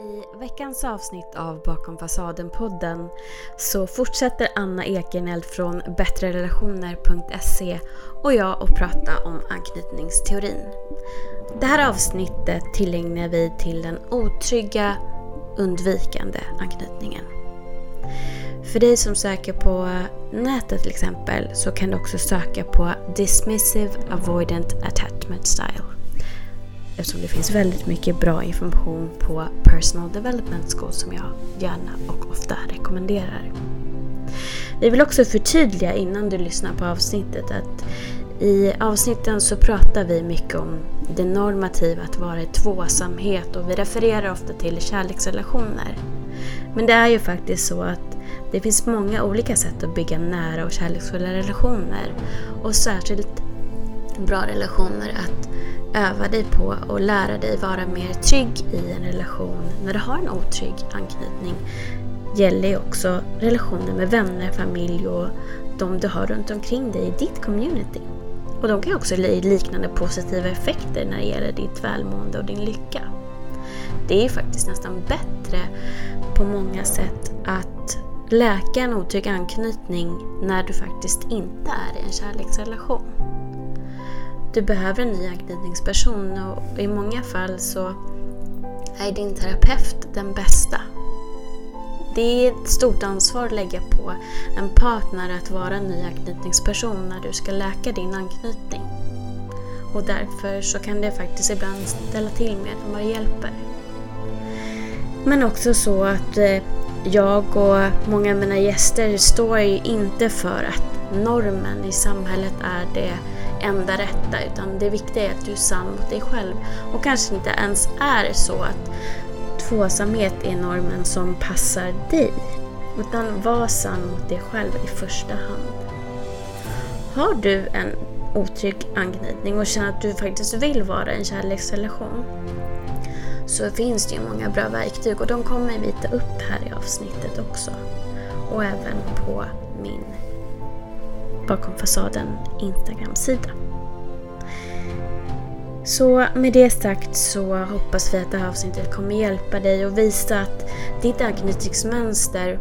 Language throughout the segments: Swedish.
I veckans avsnitt av Bakom fasaden-podden så fortsätter Anna Ekeneld från bättrerelationer.se och jag att prata om anknytningsteorin. Det här avsnittet tillägnar vi till den otrygga, undvikande anknytningen. För dig som söker på nätet till exempel så kan du också söka på Dismissive Avoidant Attachment Style eftersom det finns väldigt mycket bra information på Personal Development School som jag gärna och ofta rekommenderar. Vi vill också förtydliga innan du lyssnar på avsnittet att i avsnitten så pratar vi mycket om det normativa att vara i tvåsamhet och vi refererar ofta till kärleksrelationer. Men det är ju faktiskt så att det finns många olika sätt att bygga nära och kärleksfulla relationer och särskilt bra relationer att öva dig på och lära dig vara mer trygg i en relation när du har en otrygg anknytning gäller ju också relationer med vänner, familj och de du har runt omkring dig i ditt community. Och de kan ju också ge liknande positiva effekter när det gäller ditt välmående och din lycka. Det är ju faktiskt nästan bättre på många sätt att läka en otrygg anknytning när du faktiskt inte är i en kärleksrelation. Du behöver en ny anknytningsperson och i många fall så är din terapeut den bästa. Det är ett stort ansvar att lägga på en partner att vara en ny anknytningsperson när du ska läka din anknytning. Och därför så kan det faktiskt ibland ställa till med än vad det hjälper. Men också så att eh, jag och många av mina gäster står ju inte för att normen i samhället är det enda rätta utan det viktiga är att du är sann mot dig själv. Och kanske inte ens är så att tvåsamhet är normen som passar dig. Utan var sann mot dig själv i första hand. Har du en otrygg anknytning och känner att du faktiskt vill vara i en kärleksrelation så finns det ju många bra verktyg och de kommer vi ta upp här i avsnittet också. Och även på min Bakom fasaden Instagram-sida. Så med det sagt så hoppas vi att det här avsnittet kommer hjälpa dig och visa att ditt anknytningsmönster,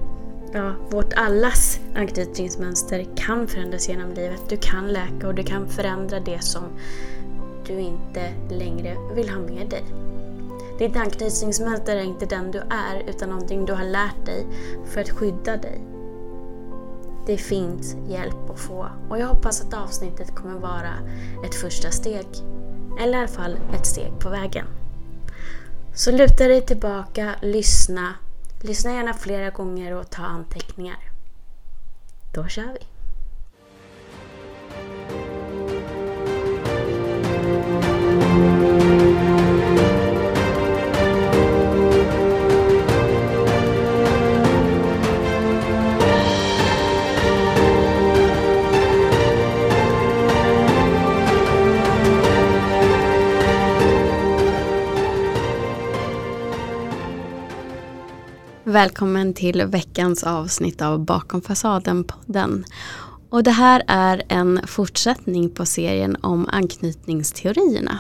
ja, vårt allas anknytningsmönster kan förändras genom livet. Du kan läka och du kan förändra det som du inte längre vill ha med dig. Ditt anknytningsmönster är inte den du är utan någonting du har lärt dig för att skydda dig. Det finns hjälp att få och jag hoppas att avsnittet kommer vara ett första steg. Eller i alla fall ett steg på vägen. Så luta dig tillbaka, lyssna. Lyssna gärna flera gånger och ta anteckningar. Då kör vi! Välkommen till veckans avsnitt av Bakom fasaden-podden. Och det här är en fortsättning på serien om anknytningsteorierna.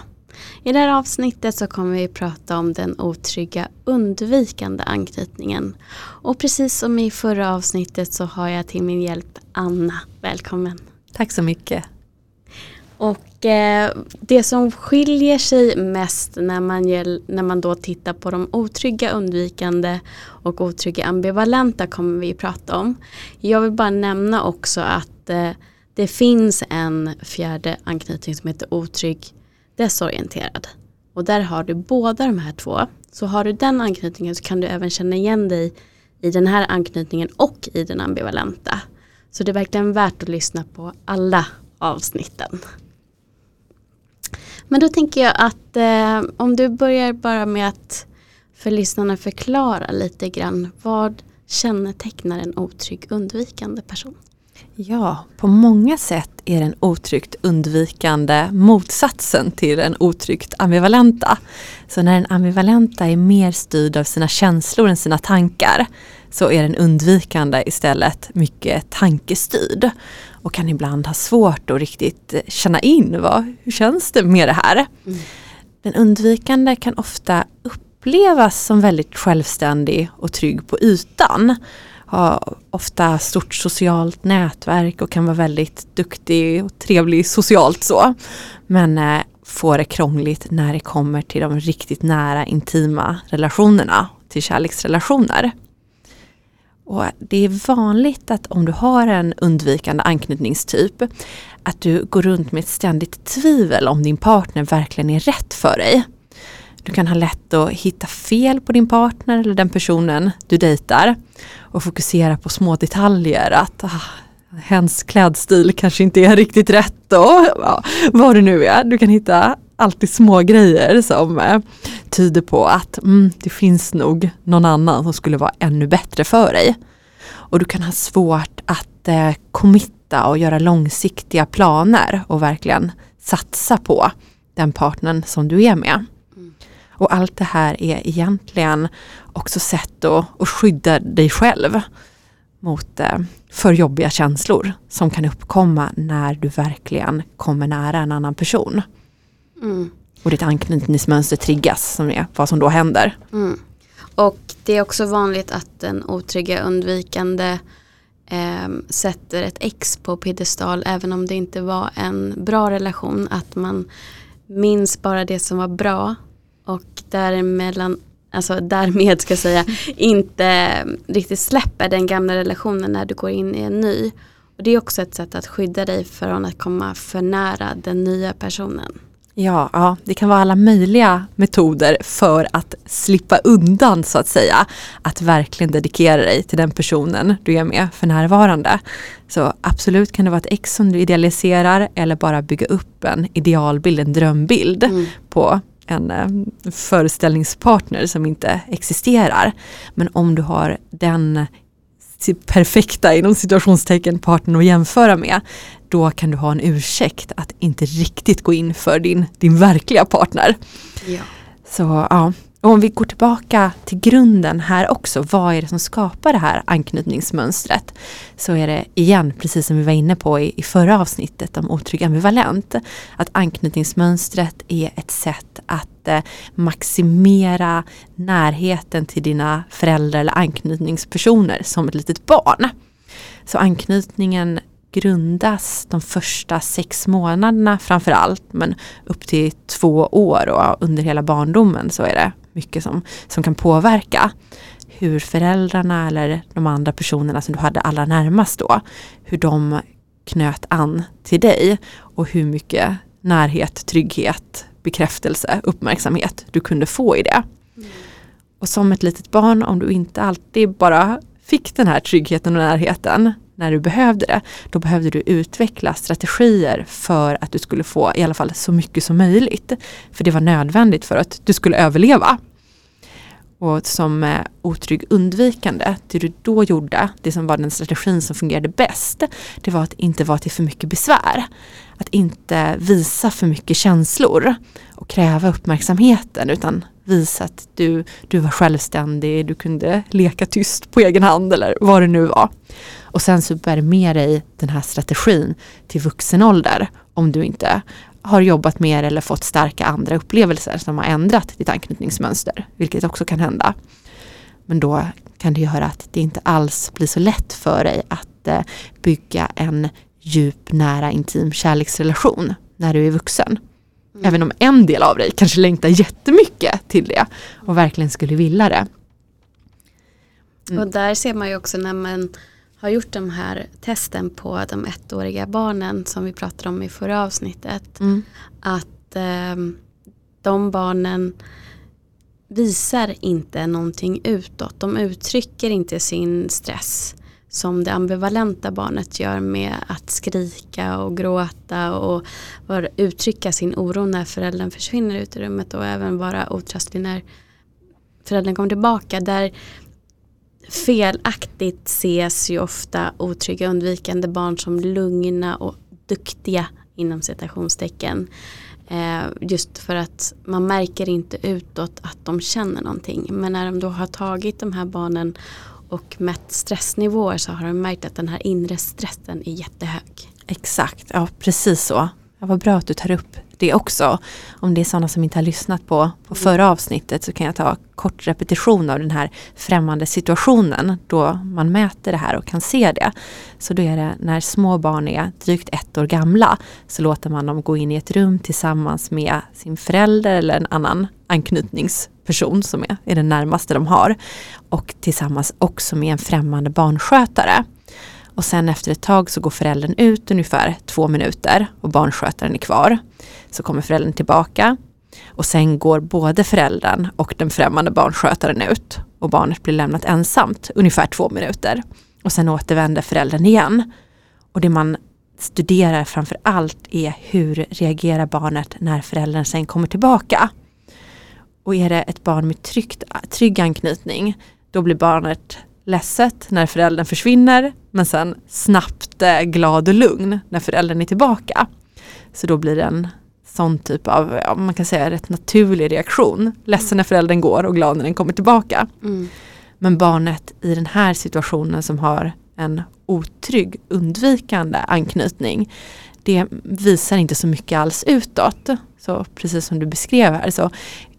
I det här avsnittet så kommer vi prata om den otrygga undvikande anknytningen. Och precis som i förra avsnittet så har jag till min hjälp Anna. Välkommen! Tack så mycket! Och eh, det som skiljer sig mest när man, när man då tittar på de otrygga undvikande och otrygga ambivalenta kommer vi prata om. Jag vill bara nämna också att eh, det finns en fjärde anknytning som heter otrygg desorienterad. Och där har du båda de här två. Så har du den anknytningen så kan du även känna igen dig i den här anknytningen och i den ambivalenta. Så det är verkligen värt att lyssna på alla avsnitten. Men då tänker jag att eh, om du börjar bara med att för lyssnarna förklara lite grann vad kännetecknar en otrygg undvikande person? Ja, på många sätt är den otryggt undvikande motsatsen till den otryggt ambivalenta. Så när den ambivalenta är mer styrd av sina känslor än sina tankar så är den undvikande istället mycket tankestyrd och kan ibland ha svårt att riktigt känna in vad, hur känns det med det här. Mm. Den undvikande kan ofta upplevas som väldigt självständig och trygg på ytan. Har ofta stort socialt nätverk och kan vara väldigt duktig och trevlig socialt så. Men eh, får det krångligt när det kommer till de riktigt nära intima relationerna, till kärleksrelationer. Och det är vanligt att om du har en undvikande anknytningstyp att du går runt med ett ständigt tvivel om din partner verkligen är rätt för dig. Du kan ha lätt att hitta fel på din partner eller den personen du dejtar och fokusera på små detaljer. Att ah, hens klädstil kanske inte är riktigt rätt och ja, vad det nu är. Du kan hitta alltid små grejer som eh, tyder på att mm, det finns nog någon annan som skulle vara ännu bättre för dig. Och du kan ha svårt att eh, committa och göra långsiktiga planer och verkligen satsa på den partnern som du är med. Mm. Och allt det här är egentligen också sätt att, att skydda dig själv mot eh, för jobbiga känslor som kan uppkomma när du verkligen kommer nära en annan person. Mm. Och ditt anknytningsmönster triggas, som är vad som då händer. Mm. Och det är också vanligt att den otrygga undvikande eh, sätter ett ex på piedestal även om det inte var en bra relation. Att man minns bara det som var bra och däremellan alltså därmed ska jag säga, inte riktigt släpper den gamla relationen när du går in i en ny. Och Det är också ett sätt att skydda dig från att komma för nära den nya personen. Ja, ja, det kan vara alla möjliga metoder för att slippa undan så att säga. Att verkligen dedikera dig till den personen du är med för närvarande. Så absolut kan det vara ett ex som du idealiserar eller bara bygga upp en idealbild, en drömbild mm. på en eh, föreställningspartner som inte existerar. Men om du har den perfekta inom situationstecken partnern att jämföra med, då kan du ha en ursäkt att inte riktigt gå in för din, din verkliga partner. Ja. Så ja, och om vi går tillbaka till grunden här också, vad är det som skapar det här anknytningsmönstret? Så är det igen, precis som vi var inne på i, i förra avsnittet om otrygg ambivalent, att anknytningsmönstret är ett sätt att inte maximera närheten till dina föräldrar eller anknytningspersoner som ett litet barn. Så anknytningen grundas de första sex månaderna framför allt men upp till två år och under hela barndomen så är det mycket som, som kan påverka hur föräldrarna eller de andra personerna som du hade allra närmast då, hur de knöt an till dig och hur mycket närhet, trygghet, bekräftelse, uppmärksamhet du kunde få i det. Mm. Och som ett litet barn, om du inte alltid bara fick den här tryggheten och närheten när du behövde det, då behövde du utveckla strategier för att du skulle få i alla fall så mycket som möjligt. För det var nödvändigt för att du skulle överleva. Och som otrygg undvikande, det du då gjorde, det som var den strategin som fungerade bäst, det var att inte vara till för mycket besvär. Att inte visa för mycket känslor och kräva uppmärksamheten utan visa att du, du var självständig, du kunde leka tyst på egen hand eller vad det nu var. Och sen så bär med dig den här strategin till vuxen ålder om du inte har jobbat mer eller fått starka andra upplevelser som har ändrat ditt anknytningsmönster, vilket också kan hända. Men då kan det göra att det inte alls blir så lätt för dig att eh, bygga en djup, nära, intim kärleksrelation när du är vuxen. Mm. Även om en del av dig kanske längtar jättemycket till det och verkligen skulle vilja det. Mm. Och där ser man ju också när man har gjort de här testen på de ettåriga barnen som vi pratade om i förra avsnittet. Mm. Att eh, de barnen visar inte någonting utåt. De uttrycker inte sin stress som det ambivalenta barnet gör med att skrika och gråta och uttrycka sin oro när föräldern försvinner ut i rummet och även vara otröstlig när föräldern kommer tillbaka. Där felaktigt ses ju ofta otrygga undvikande barn som lugna och duktiga inom citationstecken. Eh, just för att man märker inte utåt att de känner någonting. Men när de då har tagit de här barnen och mätt stressnivåer så har de märkt att den här inre stressen är jättehög. Exakt, ja precis så. Ja, vad bra att du tar upp det också. Om det är sådana som inte har lyssnat på, på förra avsnittet så kan jag ta kort repetition av den här främmande situationen då man mäter det här och kan se det. Så då är det när små barn är drygt ett år gamla så låter man dem gå in i ett rum tillsammans med sin förälder eller en annan anknytningsperson som är, är den närmaste de har. Och tillsammans också med en främmande barnskötare. Och sen efter ett tag så går föräldern ut ungefär två minuter och barnskötaren är kvar. Så kommer föräldern tillbaka och sen går både föräldern och den främmande barnskötaren ut och barnet blir lämnat ensamt ungefär två minuter. Och sen återvänder föräldern igen. Och det man studerar framför allt är hur reagerar barnet när föräldern sen kommer tillbaka. Och är det ett barn med tryggt, trygg anknytning, då blir barnet ledset när föräldern försvinner men sen snabbt eh, glad och lugn när föräldern är tillbaka. Så då blir det en sån typ av, ja, man kan säga rätt naturlig reaktion. Ledsen när föräldern går och glad när den kommer tillbaka. Mm. Men barnet i den här situationen som har en otrygg undvikande anknytning det visar inte så mycket alls utåt. Så precis som du beskrev här så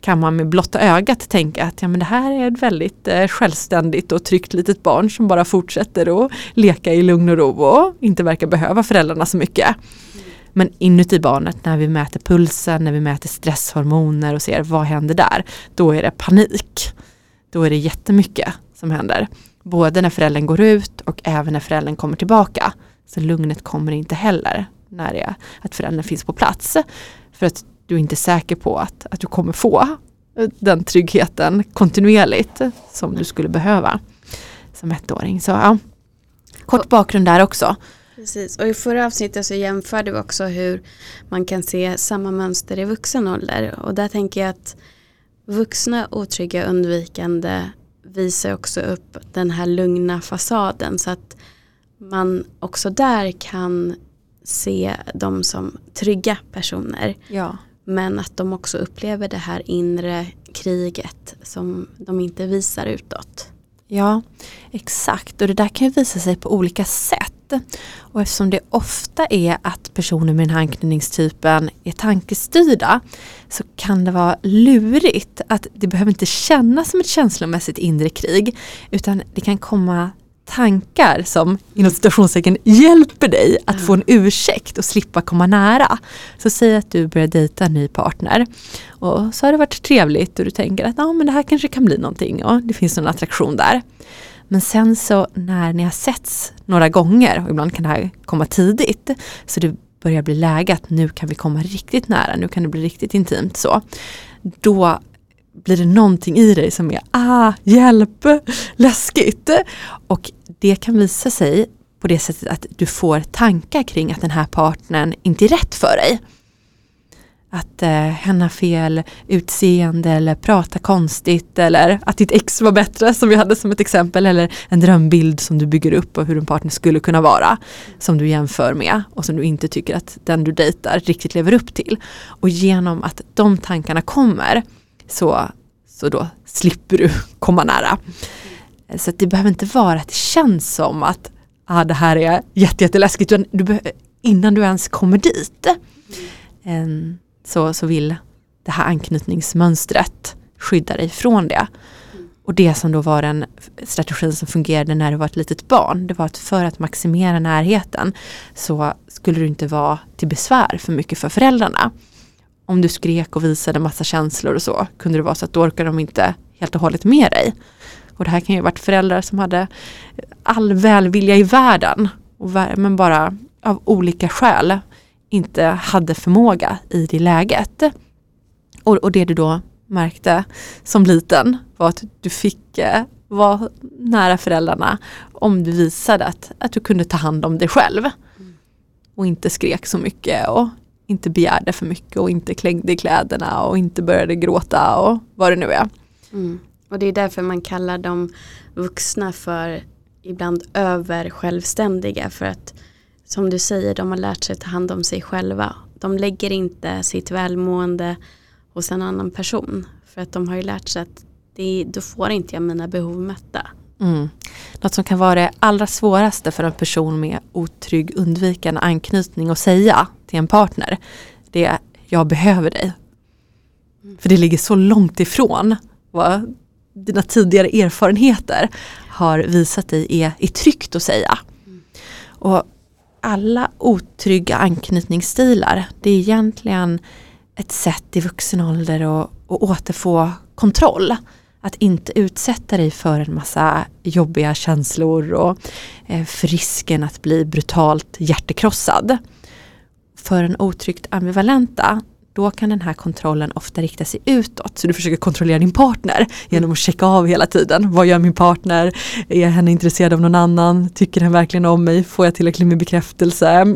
kan man med blotta ögat tänka att ja, men det här är ett väldigt eh, självständigt och tryggt litet barn som bara fortsätter att leka i lugn och ro och inte verkar behöva föräldrarna så mycket. Men inuti barnet när vi mäter pulsen, när vi mäter stresshormoner och ser vad händer där, då är det panik. Då är det jättemycket som händer. Både när föräldern går ut och även när föräldern kommer tillbaka. Så lugnet kommer inte heller när det är att föräldern finns på plats. För att du är inte säker på att, att du kommer få den tryggheten kontinuerligt som du skulle behöva som ettåring. Så ja, kort bakgrund där också. Precis, och i förra avsnittet så jämförde vi också hur man kan se samma mönster i vuxen ålder. Och där tänker jag att vuxna otrygga undvikande visar också upp den här lugna fasaden så att man också där kan se dem som trygga personer. Ja. Men att de också upplever det här inre kriget som de inte visar utåt. Ja, exakt. Och det där kan ju visa sig på olika sätt. Och eftersom det ofta är att personer med den här anknytningstypen är tankestyrda så kan det vara lurigt att det behöver inte kännas som ett känslomässigt inre krig utan det kan komma tankar som inom citationstecken hjälper dig att få en ursäkt och slippa komma nära. Så säg att du börjar dejta en ny partner och så har det varit trevligt och du tänker att ah, men det här kanske kan bli någonting och det finns någon attraktion där. Men sen så när ni har setts några gånger och ibland kan det här komma tidigt så det börjar bli läge att nu kan vi komma riktigt nära, nu kan det bli riktigt intimt så. Då blir det någonting i dig som är ah, hjälp, läskigt. Och det kan visa sig på det sättet att du får tankar kring att den här partnern inte är rätt för dig. Att eh, hen har fel utseende eller pratar konstigt eller att ditt ex var bättre som vi hade som ett exempel eller en drömbild som du bygger upp av hur en partner skulle kunna vara som du jämför med och som du inte tycker att den du dejtar riktigt lever upp till. Och genom att de tankarna kommer så, så då slipper du komma nära. Så det behöver inte vara att det känns som att ah, det här är jätteläskigt. Du innan du ens kommer dit mm. så, så vill det här anknytningsmönstret skydda dig från det. Och det som då var den strategin som fungerade när du var ett litet barn, det var att för att maximera närheten så skulle du inte vara till besvär för mycket för föräldrarna om du skrek och visade massa känslor och så kunde det vara så att då orkade de inte helt och hållet med dig. Och det här kan ju ha varit föräldrar som hade all välvilja i världen men bara av olika skäl inte hade förmåga i det läget. Och, och det du då märkte som liten var att du fick eh, vara nära föräldrarna om du visade att, att du kunde ta hand om dig själv. Och inte skrek så mycket och inte begärde för mycket och inte klängde i kläderna och inte började gråta och vad det nu är. Mm. Och det är därför man kallar de vuxna för ibland över självständiga för att som du säger, de har lärt sig ta hand om sig själva. De lägger inte sitt välmående hos en annan person för att de har ju lärt sig att det, då får inte jag mina behov mätta. Mm. Något som kan vara det allra svåraste för en person med otrygg undvikande anknytning att säga till en partner. Det är jag behöver dig. För det ligger så långt ifrån vad dina tidigare erfarenheter har visat dig är, är tryggt att säga. Och alla otrygga anknytningsstilar, det är egentligen ett sätt i vuxen ålder att, att återfå kontroll. Att inte utsätta dig för en massa jobbiga känslor och eh, för risken att bli brutalt hjärtekrossad. För en otryggt ambivalenta då kan den här kontrollen ofta rikta sig utåt. Så du försöker kontrollera din partner genom att checka av hela tiden. Vad gör min partner? Är henne intresserad av någon annan? Tycker han verkligen om mig? Får jag tillräckligt med bekräftelse?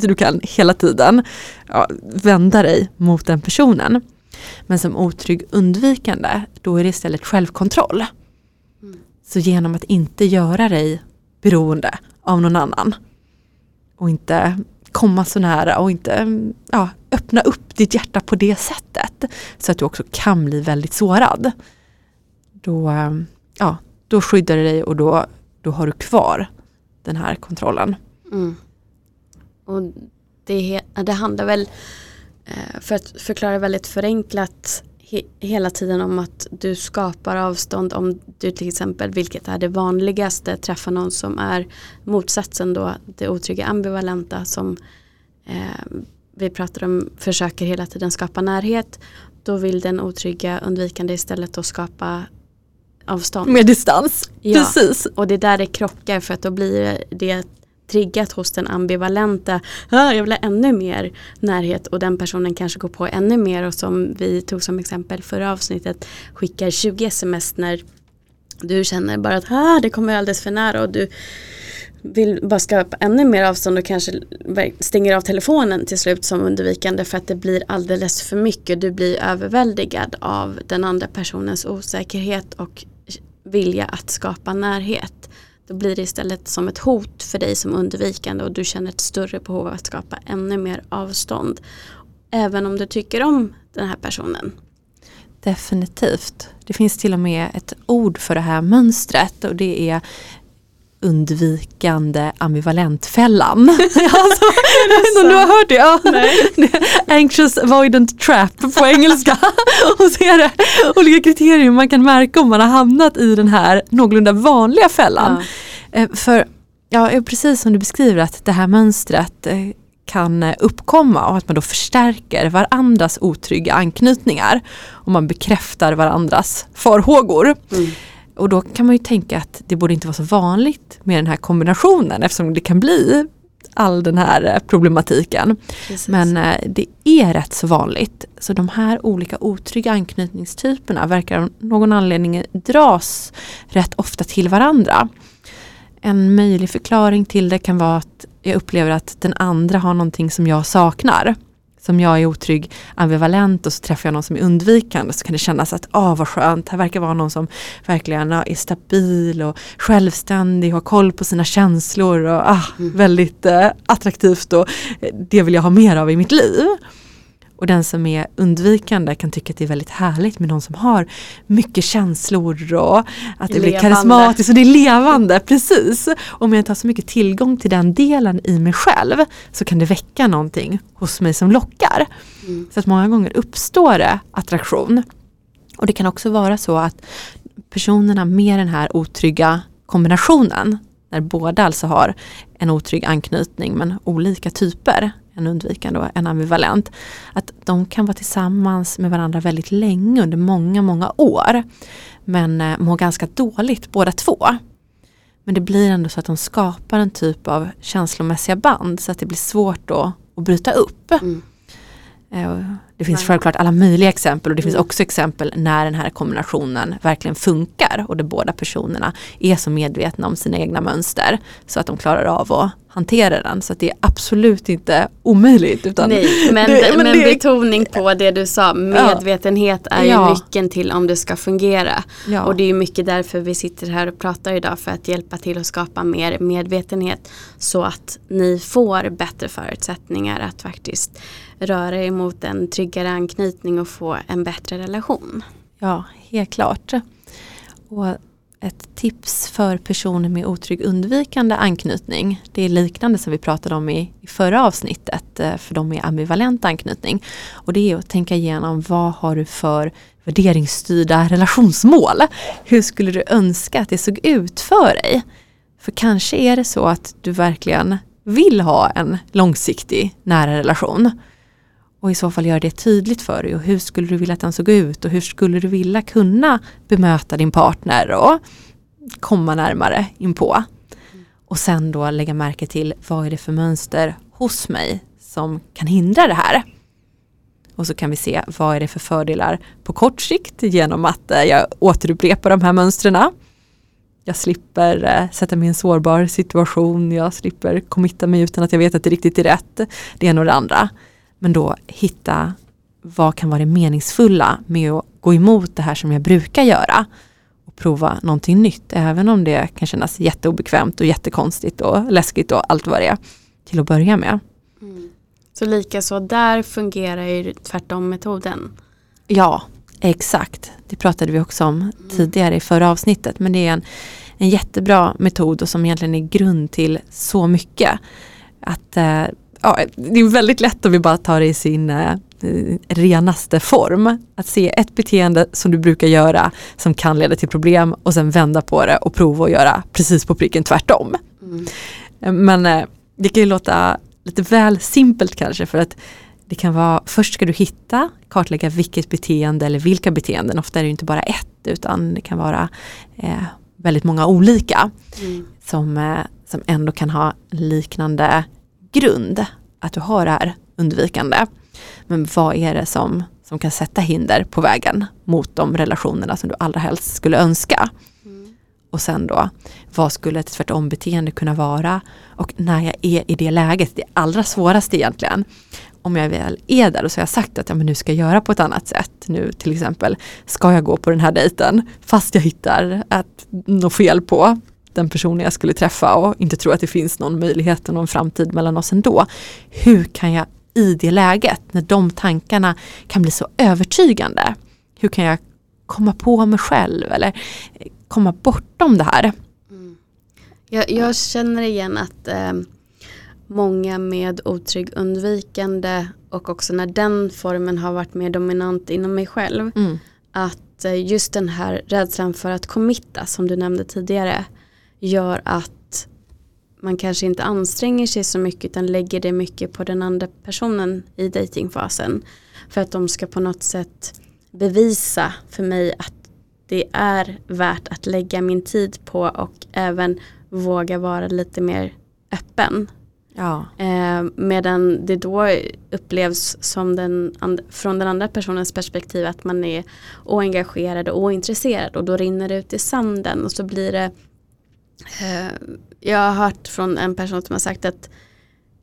Så du kan hela tiden ja, vända dig mot den personen. Men som otrygg undvikande, då är det istället självkontroll. Så genom att inte göra dig beroende av någon annan och inte komma så nära och inte mm, ja, öppna upp ditt hjärta på det sättet. Så att du också kan bli väldigt sårad. Då, mm, ja, då skyddar du dig och då, då har du kvar den här kontrollen. Mm. Och det, det handlar väl, eh, för att förklara väldigt förenklat, hela tiden om att du skapar avstånd om du till exempel, vilket är det vanligaste, träffar någon som är motsatsen då, det otrygga ambivalenta som eh, vi pratar om försöker hela tiden skapa närhet. Då vill den otrygga undvikande istället då skapa avstånd. Med distans, ja, precis. Och det är där det krockar för att då blir det triggat hos den ambivalenta, ah, jag vill ha ännu mer närhet och den personen kanske går på ännu mer och som vi tog som exempel förra avsnittet skickar 20 sms när du känner bara att ah, det kommer alldeles för nära och du vill bara skapa ännu mer avstånd och kanske stänger av telefonen till slut som undvikande för att det blir alldeles för mycket. Du blir överväldigad av den andra personens osäkerhet och vilja att skapa närhet. Då blir det istället som ett hot för dig som undvikande och du känner ett större behov av att skapa ännu mer avstånd. Även om du tycker om den här personen. Definitivt. Det finns till och med ett ord för det här mönstret och det är undvikande ambivalentfällan. alltså, du har hört det? Ja. Anxious avoidant trap på engelska. och så är det olika kriterier man kan märka om man har hamnat i den här någorlunda vanliga fällan. Ja. Eh, för ja, precis som du beskriver att det här mönstret eh, kan uppkomma och att man då förstärker varandras otrygga anknytningar och man bekräftar varandras farhågor. Mm. Och då kan man ju tänka att det borde inte vara så vanligt med den här kombinationen eftersom det kan bli all den här eh, problematiken. Precis. Men eh, det är rätt så vanligt. Så de här olika otrygga anknytningstyperna verkar av någon anledning dras rätt ofta till varandra. En möjlig förklaring till det kan vara att jag upplever att den andra har någonting som jag saknar som jag är otrygg, ambivalent och så träffar jag någon som är undvikande så kan det kännas att åh vad skönt, här verkar vara någon som verkligen är stabil och självständig, har koll på sina känslor och ah, mm. väldigt eh, attraktivt och eh, det vill jag ha mer av i mitt liv. Och den som är undvikande kan tycka att det är väldigt härligt med någon som har mycket känslor och att det blir karismatiskt och det är levande. Precis. Om jag inte har så mycket tillgång till den delen i mig själv så kan det väcka någonting hos mig som lockar. Mm. Så att många gånger uppstår det attraktion. Och det kan också vara så att personerna med den här otrygga kombinationen när båda alltså har en otrygg anknytning men olika typer en undvikande och en ambivalent, att de kan vara tillsammans med varandra väldigt länge under många, många år. Men eh, mår ganska dåligt båda två. Men det blir ändå så att de skapar en typ av känslomässiga band så att det blir svårt då att bryta upp. Mm. Eh, det finns självklart alla möjliga exempel och det finns mm. också exempel när den här kombinationen verkligen funkar och där båda personerna är så medvetna om sina egna mönster så att de klarar av att hantera den. Så det är absolut inte omöjligt. Utan Nej, men, det, men, men det, betoning på det du sa, medvetenhet är ja. ju nyckeln till om det ska fungera. Ja. Och det är mycket därför vi sitter här och pratar idag för att hjälpa till att skapa mer medvetenhet så att ni får bättre förutsättningar att faktiskt röra er mot en tryggare anknytning och få en bättre relation. Ja, helt klart. Och ett tips för personer med otrygg undvikande anknytning. Det är liknande som vi pratade om i, i förra avsnittet eh, för de med ambivalent anknytning. Och det är att tänka igenom vad har du för värderingsstyrda relationsmål? Hur skulle du önska att det såg ut för dig? För kanske är det så att du verkligen vill ha en långsiktig nära relation. Och i så fall göra det tydligt för dig och hur skulle du vilja att den såg ut och hur skulle du vilja kunna bemöta din partner och komma närmare inpå. Och sen då lägga märke till vad är det för mönster hos mig som kan hindra det här. Och så kan vi se vad är det för fördelar på kort sikt genom att eh, jag återupprepar de här mönstren. Jag slipper eh, sätta mig i en sårbar situation, jag slipper committa mig utan att jag vet att det riktigt är rätt. Det ena och det andra. Men då hitta vad kan vara det meningsfulla med att gå emot det här som jag brukar göra och prova någonting nytt, även om det kan kännas jätteobekvämt och jättekonstigt och läskigt och allt vad det är till att börja med. Mm. Så lika så där fungerar ju tvärtom-metoden? Ja, exakt. Det pratade vi också om mm. tidigare i förra avsnittet, men det är en, en jättebra metod och som egentligen är grund till så mycket. Att eh, ja, det är väldigt lätt om vi bara tar det i sin eh, renaste form. Att se ett beteende som du brukar göra som kan leda till problem och sen vända på det och prova att göra precis på pricken tvärtom. Mm. Men eh, det kan ju låta lite väl simpelt kanske för att det kan vara, först ska du hitta, kartlägga vilket beteende eller vilka beteenden, ofta är det inte bara ett utan det kan vara eh, väldigt många olika mm. som, eh, som ändå kan ha liknande grund att du har det här undvikande. Men vad är det som, som kan sätta hinder på vägen mot de relationerna som du allra helst skulle önska? Mm. Och sen då, vad skulle ett tvärtom-beteende kunna vara? Och när jag är i det läget, det allra svåraste egentligen, om jag väl är där och så har jag sagt att ja, men nu ska jag göra på ett annat sätt. Nu till exempel, ska jag gå på den här dejten fast jag hittar att något fel på den personen jag skulle träffa och inte tror att det finns någon möjlighet och någon framtid mellan oss ändå. Hur kan jag i det läget, när de tankarna kan bli så övertygande, hur kan jag komma på mig själv eller komma bortom det här? Mm. Jag, jag, känner igen att eh, många med otrygg undvikande och också när den formen har varit mer dominant inom mig själv, mm. att eh, just den här rädslan för att committa som du nämnde tidigare, gör att man kanske inte anstränger sig så mycket utan lägger det mycket på den andra personen i datingfasen. För att de ska på något sätt bevisa för mig att det är värt att lägga min tid på och även våga vara lite mer öppen. Ja. Eh, medan det då upplevs som den från den andra personens perspektiv att man är oengagerad och ointresserad och då rinner det ut i sanden och så blir det jag har hört från en person som har sagt att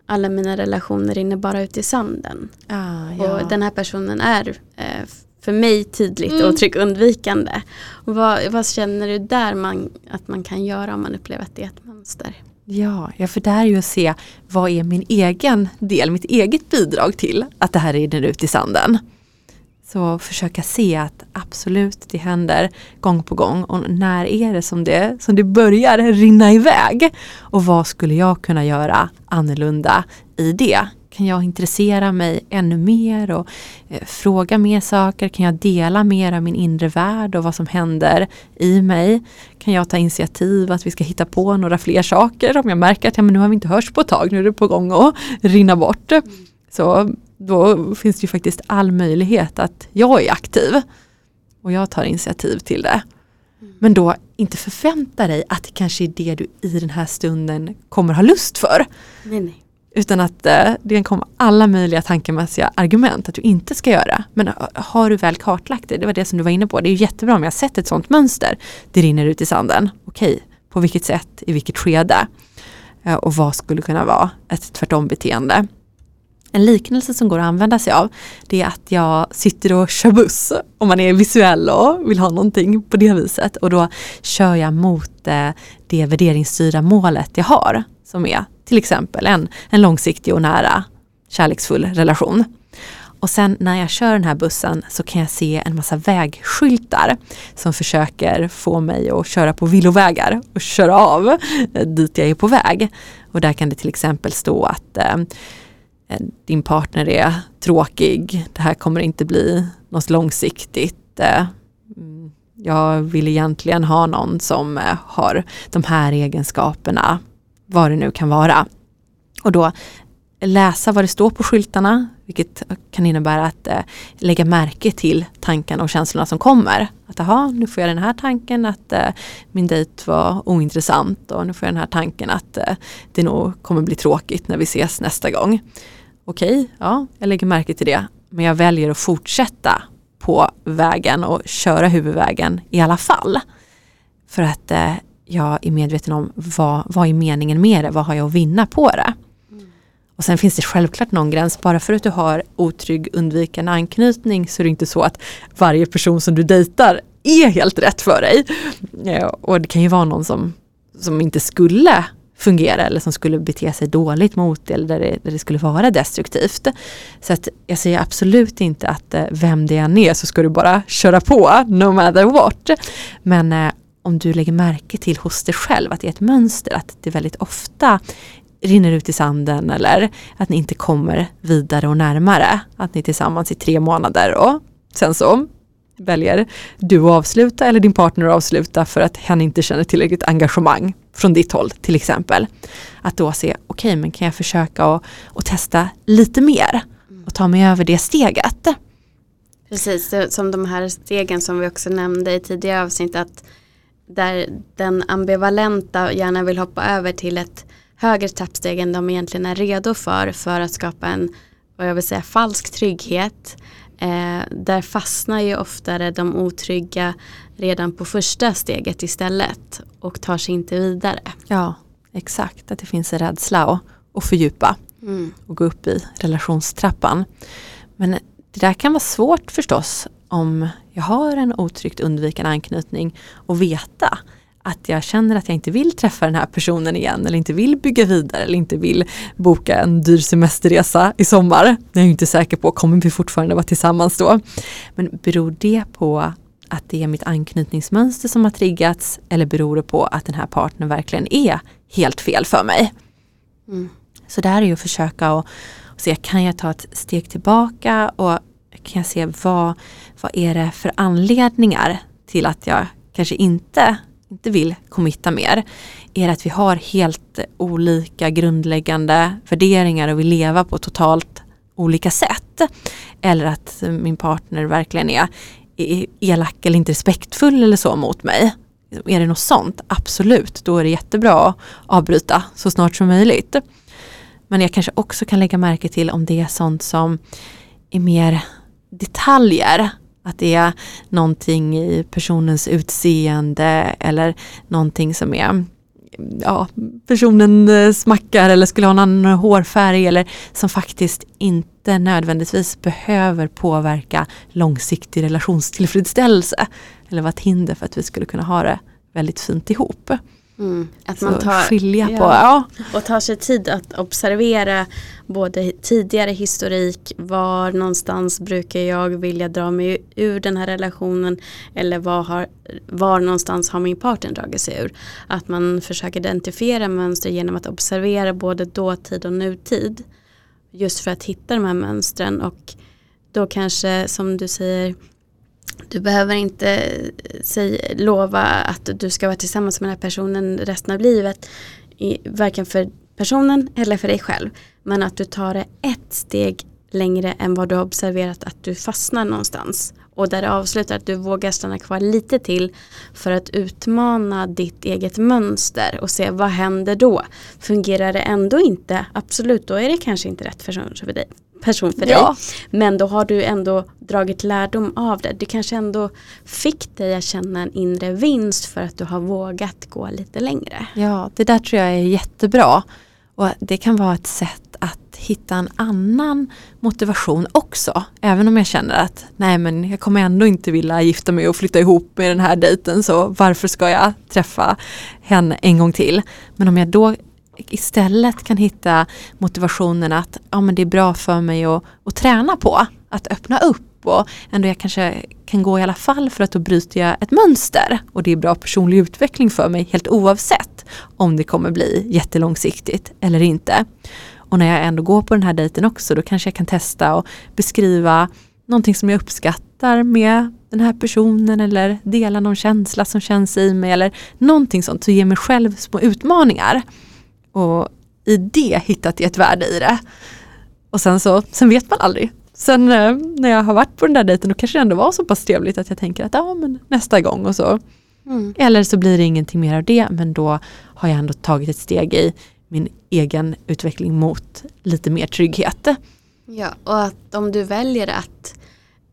alla mina relationer rinner bara ut i sanden. Ah, ja. Och den här personen är eh, för mig tydligt mm. och undvikande. vad, vad, känner du där man, att man kan göra om man upplever att det är ett mönster? Ja, ja, för det är ju att se vad är min egen del, mitt eget bidrag till att det här rinner ut i sanden. Så försöka se att absolut det händer gång på gång och när är det som det, som det börjar rinna iväg? Och vad skulle jag kunna göra annorlunda i det? Kan jag intressera mig ännu mer och eh, fråga mer saker? Kan jag dela mer av min inre värld och vad som händer i mig? Kan jag ta initiativ att vi ska hitta på några fler saker om jag märker att ja, men nu har vi inte hörts på ett tag, nu är det på gång att rinna bort. Så då finns det ju faktiskt all möjlighet att jag är aktiv och jag tar initiativ till det. Mm. Men då inte förvänta dig att det kanske är det du i den här stunden kommer ha lust för. Nej, nej. Utan att eh, det kan komma alla möjliga tankemässiga argument att du inte ska göra. Men har du väl kartlagt det, det var det som du var inne på, det är jättebra om jag sett ett sådant mönster. Det rinner ut i sanden. Okej, på vilket sätt, i vilket skede? Eh, och vad skulle kunna vara ett tvärtom beteende? En liknelse som går att använda sig av det är att jag sitter och kör buss om man är visuell och vill ha någonting på det viset och då kör jag mot eh, det värderingsstyrda målet jag har som är till exempel en, en långsiktig och nära kärleksfull relation. Och sen när jag kör den här bussen så kan jag se en massa vägskyltar som försöker få mig att köra på villovägar och köra av eh, dit jag är på väg. Och där kan det till exempel stå att eh, Eh, din partner är tråkig, det här kommer inte bli något långsiktigt. Eh, mm, jag vill egentligen ha någon som eh, har de här egenskaperna, vad det nu kan vara. Och då läsa vad det står på skyltarna, vilket kan innebära att eh, lägga märke till tankarna och känslorna som kommer. Att aha, nu får jag den här tanken att eh, min dejt var ointressant och nu får jag den här tanken att eh, det nog kommer bli tråkigt när vi ses nästa gång. Okej, ja, jag lägger märke till det, men jag väljer att fortsätta på vägen och köra huvudvägen i alla fall. För att eh, jag är medveten om vad, vad är meningen med det, vad har jag att vinna på det. Och sen finns det självklart någon gräns, bara för att du har otrygg undvikande anknytning så är det inte så att varje person som du dejtar är helt rätt för dig. Eh, och det kan ju vara någon som, som inte skulle fungera eller som skulle bete sig dåligt mot det eller där det, där det skulle vara destruktivt. Så att jag säger absolut inte att eh, vem det än är så ska du bara köra på no matter what. Men eh, om du lägger märke till hos dig själv att det är ett mönster, att det väldigt ofta rinner ut i sanden eller att ni inte kommer vidare och närmare. Att ni är tillsammans i tre månader och sen så väljer du att avsluta eller din partner att avsluta för att hen inte känner tillräckligt engagemang från ditt håll till exempel. Att då se, okej okay, men kan jag försöka och, och testa lite mer och ta mig över det steget. Precis, som de här stegen som vi också nämnde i tidigare avsnitt att där den ambivalenta gärna vill hoppa över till ett högre trappsteg än de egentligen är redo för för att skapa en, vad jag vill säga, falsk trygghet. Eh, där fastnar ju oftare de otrygga redan på första steget istället och tar sig inte vidare. Ja, exakt. Att det finns en rädsla att, att fördjupa mm. och gå upp i relationstrappan. Men det där kan vara svårt förstås om jag har en otryggt undvikande anknytning och veta att jag känner att jag inte vill träffa den här personen igen eller inte vill bygga vidare eller inte vill boka en dyr semesterresa i sommar. Jag är inte säker på, kommer vi fortfarande vara tillsammans då? Men beror det på att det är mitt anknytningsmönster som har triggats eller beror det på att den här partnern verkligen är helt fel för mig? Mm. Så där är ju att försöka och, och se, kan jag ta ett steg tillbaka och kan jag se vad, vad är det för anledningar till att jag kanske inte inte vill committa mer är att vi har helt olika grundläggande värderingar och vi lever på totalt olika sätt. Eller att min partner verkligen är elak eller inte respektfull eller så mot mig. Är det något sånt? Absolut, då är det jättebra att avbryta så snart som möjligt. Men jag kanske också kan lägga märke till om det är sånt som är mer detaljer att det är någonting i personens utseende eller någonting som är ja, personen eh, smackar eller skulle ha en annan hårfärg eller som faktiskt inte nödvändigtvis behöver påverka långsiktig relationstillfredsställelse eller vara ett hinder för att vi skulle kunna ha det väldigt fint ihop. Mm, att man tar, skilja ja, på. Ja. Och tar sig tid att observera både tidigare historik, var någonstans brukar jag vilja dra mig ur den här relationen eller var, har, var någonstans har min partner dragit sig ur. Att man försöker identifiera mönster genom att observera både dåtid och nutid. Just för att hitta de här mönstren och då kanske som du säger du behöver inte eh, säg, lova att du ska vara tillsammans med den här personen resten av livet. I, varken för personen eller för dig själv. Men att du tar det ett steg längre än vad du har observerat att du fastnar någonstans. Och där det avslutar att du vågar stanna kvar lite till för att utmana ditt eget mönster och se vad händer då. Fungerar det ändå inte, absolut då är det kanske inte rätt person för dig person för ja. dig. Men då har du ändå dragit lärdom av det. Det kanske ändå fick dig att känna en inre vinst för att du har vågat gå lite längre. Ja, det där tror jag är jättebra. Och det kan vara ett sätt att hitta en annan motivation också. Även om jag känner att nej men jag kommer ändå inte vilja gifta mig och flytta ihop med den här dejten så varför ska jag träffa henne en gång till. Men om jag då istället kan hitta motivationen att ja, men det är bra för mig att, att träna på att öppna upp och ändå jag kanske kan gå i alla fall för att då bryter jag ett mönster och det är bra personlig utveckling för mig helt oavsett om det kommer bli jättelångsiktigt eller inte. Och när jag ändå går på den här dejten också då kanske jag kan testa och beskriva någonting som jag uppskattar med den här personen eller dela någon känsla som känns i mig eller någonting sånt. Så ge mig själv små utmaningar. Och i det hittat ett värde i det. Och sen så, sen vet man aldrig. Sen eh, när jag har varit på den där dejten då kanske det ändå var så pass trevligt att jag tänker att ja men nästa gång och så. Mm. Eller så blir det ingenting mer av det men då har jag ändå tagit ett steg i min egen utveckling mot lite mer trygghet. Ja, och att om du väljer att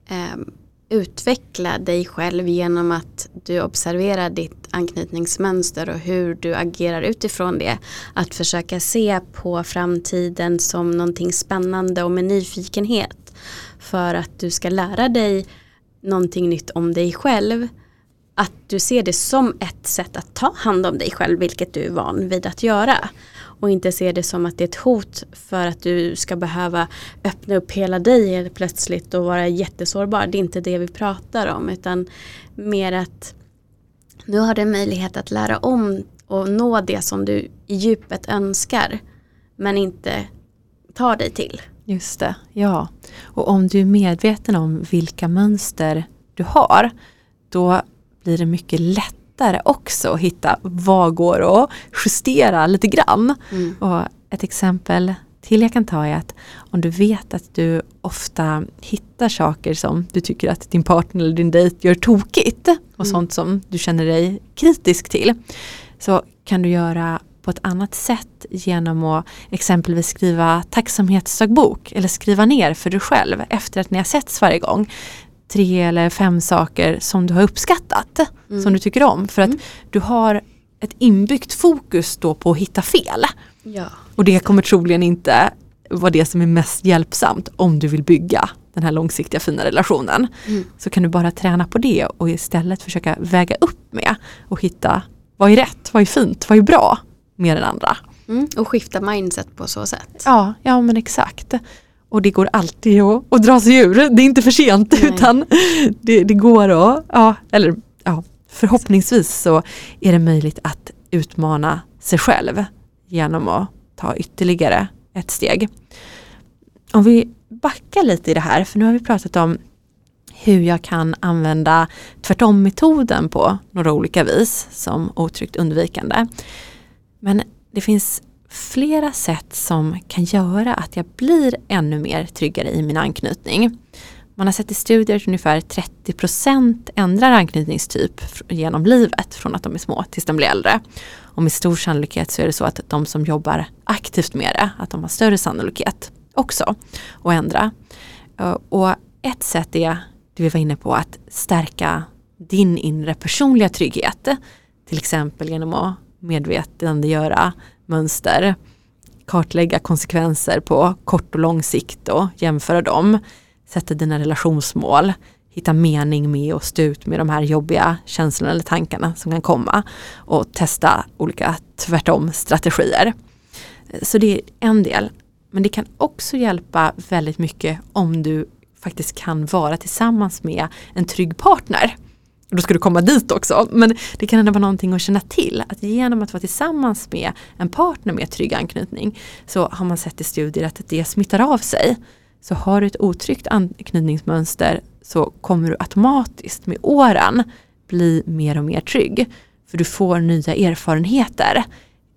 eh, utveckla dig själv genom att du observerar ditt anknytningsmönster och hur du agerar utifrån det. Att försöka se på framtiden som någonting spännande och med nyfikenhet. För att du ska lära dig någonting nytt om dig själv. Att du ser det som ett sätt att ta hand om dig själv, vilket du är van vid att göra och inte se det som att det är ett hot för att du ska behöva öppna upp hela dig helt plötsligt och vara jättesårbar. Det är inte det vi pratar om utan mer att nu har du möjlighet att lära om och nå det som du i djupet önskar men inte tar dig till. Just det, ja. Och om du är medveten om vilka mönster du har då blir det mycket lättare lättare också att hitta vad går att justera lite grann. Mm. Och ett exempel till jag kan ta är att om du vet att du ofta hittar saker som du tycker att din partner eller din dejt gör tokigt och mm. sånt som du känner dig kritisk till. Så kan du göra på ett annat sätt genom att exempelvis skriva tacksamhetsdagbok eller skriva ner för dig själv efter att ni har setts varje gång tre eller fem saker som du har uppskattat, mm. som du tycker om. För att mm. du har ett inbyggt fokus då på att hitta fel. Ja. Och det kommer troligen inte vara det som är mest hjälpsamt om du vill bygga den här långsiktiga fina relationen. Mm. Så kan du bara träna på det och istället försöka väga upp med och hitta vad är rätt, vad är fint, vad är bra med den andra. Mm. Och skifta mindset på så sätt. Ja, ja men exakt. Och det går alltid att, att dra sig ur. Det är inte för sent Nej. utan det, det, går att, ja, eller ja, förhoppningsvis så är det möjligt att utmana sig själv genom att ta ytterligare ett steg. Om vi backar lite i det här, för nu har vi pratat om hur jag kan använda tvärtom-metoden på några olika vis som otryggt undvikande. Men det finns flera sätt som kan göra att jag blir ännu mer tryggare i min anknytning. Man har sett i studier att ungefär 30% ändrar anknytningstyp genom livet från att de är små tills de blir äldre. Och med stor sannolikhet så är det så att de som jobbar aktivt med det, att de har större sannolikhet också att ändra. Eh, och ett sätt är, det vi var inne på, att stärka din inre personliga trygghet. Till exempel genom att medvetandegöra mönster, kartlägga konsekvenser på kort och lång sikt och jämföra dem, sätta dina relationsmål, hitta mening med och stå ut med de här jobbiga känslorna eller tankarna som kan komma och testa olika tvärtom strategier. Så det är en del. Men det kan också hjälpa väldigt mycket om du faktiskt kan vara tillsammans med en trygg partner. Och då ska du komma dit också. Men det kan ändå vara någonting att känna till. Att genom att vara tillsammans med en partner med trygg anknytning så har man sett i studier att det smittar av sig. Så har du ett otryggt anknytningsmönster så kommer du automatiskt med åren bli mer och mer trygg. För du får nya erfarenheter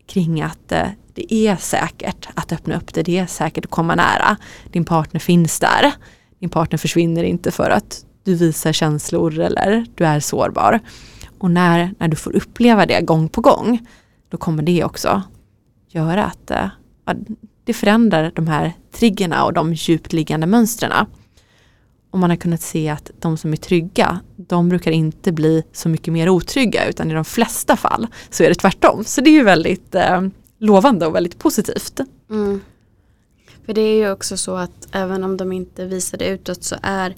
kring att eh, det är säkert att öppna upp det, det är säkert att komma nära. Din partner finns där. Din partner försvinner inte för att du visar känslor eller du är sårbar. Och när, när du får uppleva det gång på gång, då kommer det också göra att eh, ja, det förändrar de här triggerna och de djupt liggande mönstren. Och man har kunnat se att de som är trygga, de brukar inte bli så mycket mer otrygga utan i de flesta fall så är det tvärtom. Så det är ju väldigt eh, lovande och väldigt positivt. Mm. För det är ju också så att även om de inte visar det utåt så är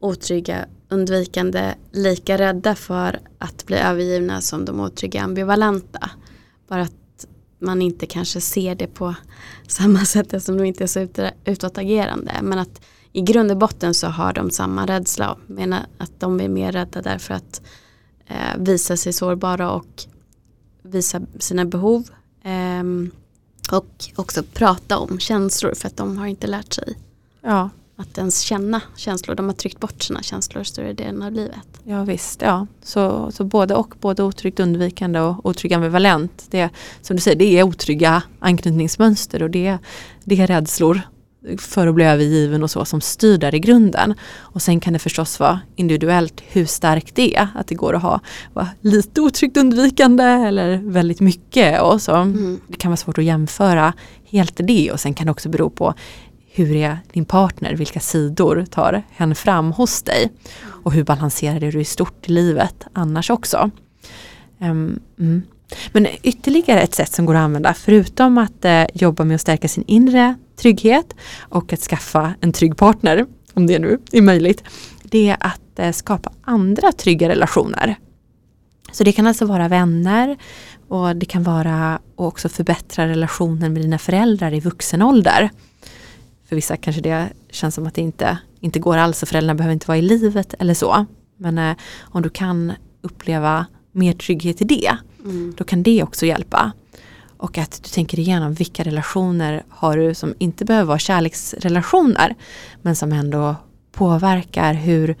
otrygga undvikande lika rädda för att bli övergivna som de otrygga ambivalenta. Bara att man inte kanske ser det på samma sätt eftersom de inte är så utåtagerande. Men att i grund och botten så har de samma rädsla. Menar att de är mer rädda därför att eh, visa sig sårbara och visa sina behov. Eh, och också prata om känslor för att de har inte lärt sig Ja, att ens känna känslor. De har tryckt bort sina känslor större delen av livet. ja visst. Ja. Så, så både och, både otryggt undvikande och otrygg ambivalent. Det, som du säger, det är otrygga anknytningsmönster och det, det är rädslor för att bli övergiven och så som styr där i grunden. Och sen kan det förstås vara individuellt hur starkt det är. Att det går att ha lite otryggt undvikande eller väldigt mycket. Och så. Mm. Det kan vara svårt att jämföra helt det och sen kan det också bero på hur är din partner, vilka sidor tar hen fram hos dig och hur balanserar du i stort i livet annars också. Ehm, mm. Men ytterligare ett sätt som går att använda förutom att eh, jobba med att stärka sin inre trygghet och att skaffa en trygg partner, om det nu är möjligt, det är att eh, skapa andra trygga relationer. Så det kan alltså vara vänner och det kan vara att också förbättra relationen med dina föräldrar i vuxen ålder. För vissa kanske det känns som att det inte, inte går alls och föräldrarna behöver inte vara i livet eller så. Men eh, om du kan uppleva mer trygghet i det, Mm. då kan det också hjälpa. Och att du tänker igenom vilka relationer har du som inte behöver vara kärleksrelationer men som ändå påverkar hur,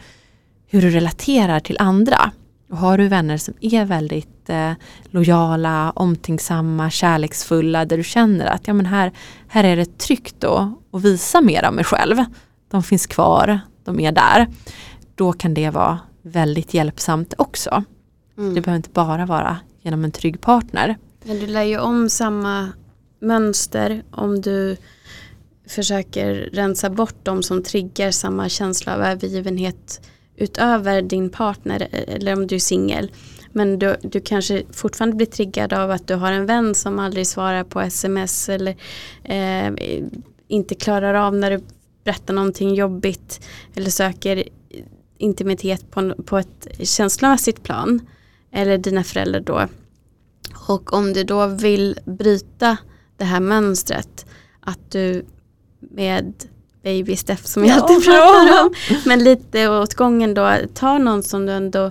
hur du relaterar till andra. Och har du vänner som är väldigt eh, lojala, omtänksamma, kärleksfulla där du känner att ja, men här, här är det tryggt då att visa mer av mig själv. De finns kvar, de är där. Då kan det vara väldigt hjälpsamt också. Mm. Det behöver inte bara vara genom en trygg partner. Men du lär ju om samma mönster om du försöker rensa bort de som triggar samma känsla av övergivenhet utöver din partner eh, eller om du är singel. Men du, du kanske fortfarande blir triggad av att du har en vän som aldrig svarar på sms eller eh, inte klarar av när du berättar någonting jobbigt eller söker intimitet på, på ett känslomässigt plan. Eller dina föräldrar då. Och om du då vill bryta det här mönstret att du med baby step som jag Ja, alltid pratar om. Men lite åt gången då, ta någon som du ändå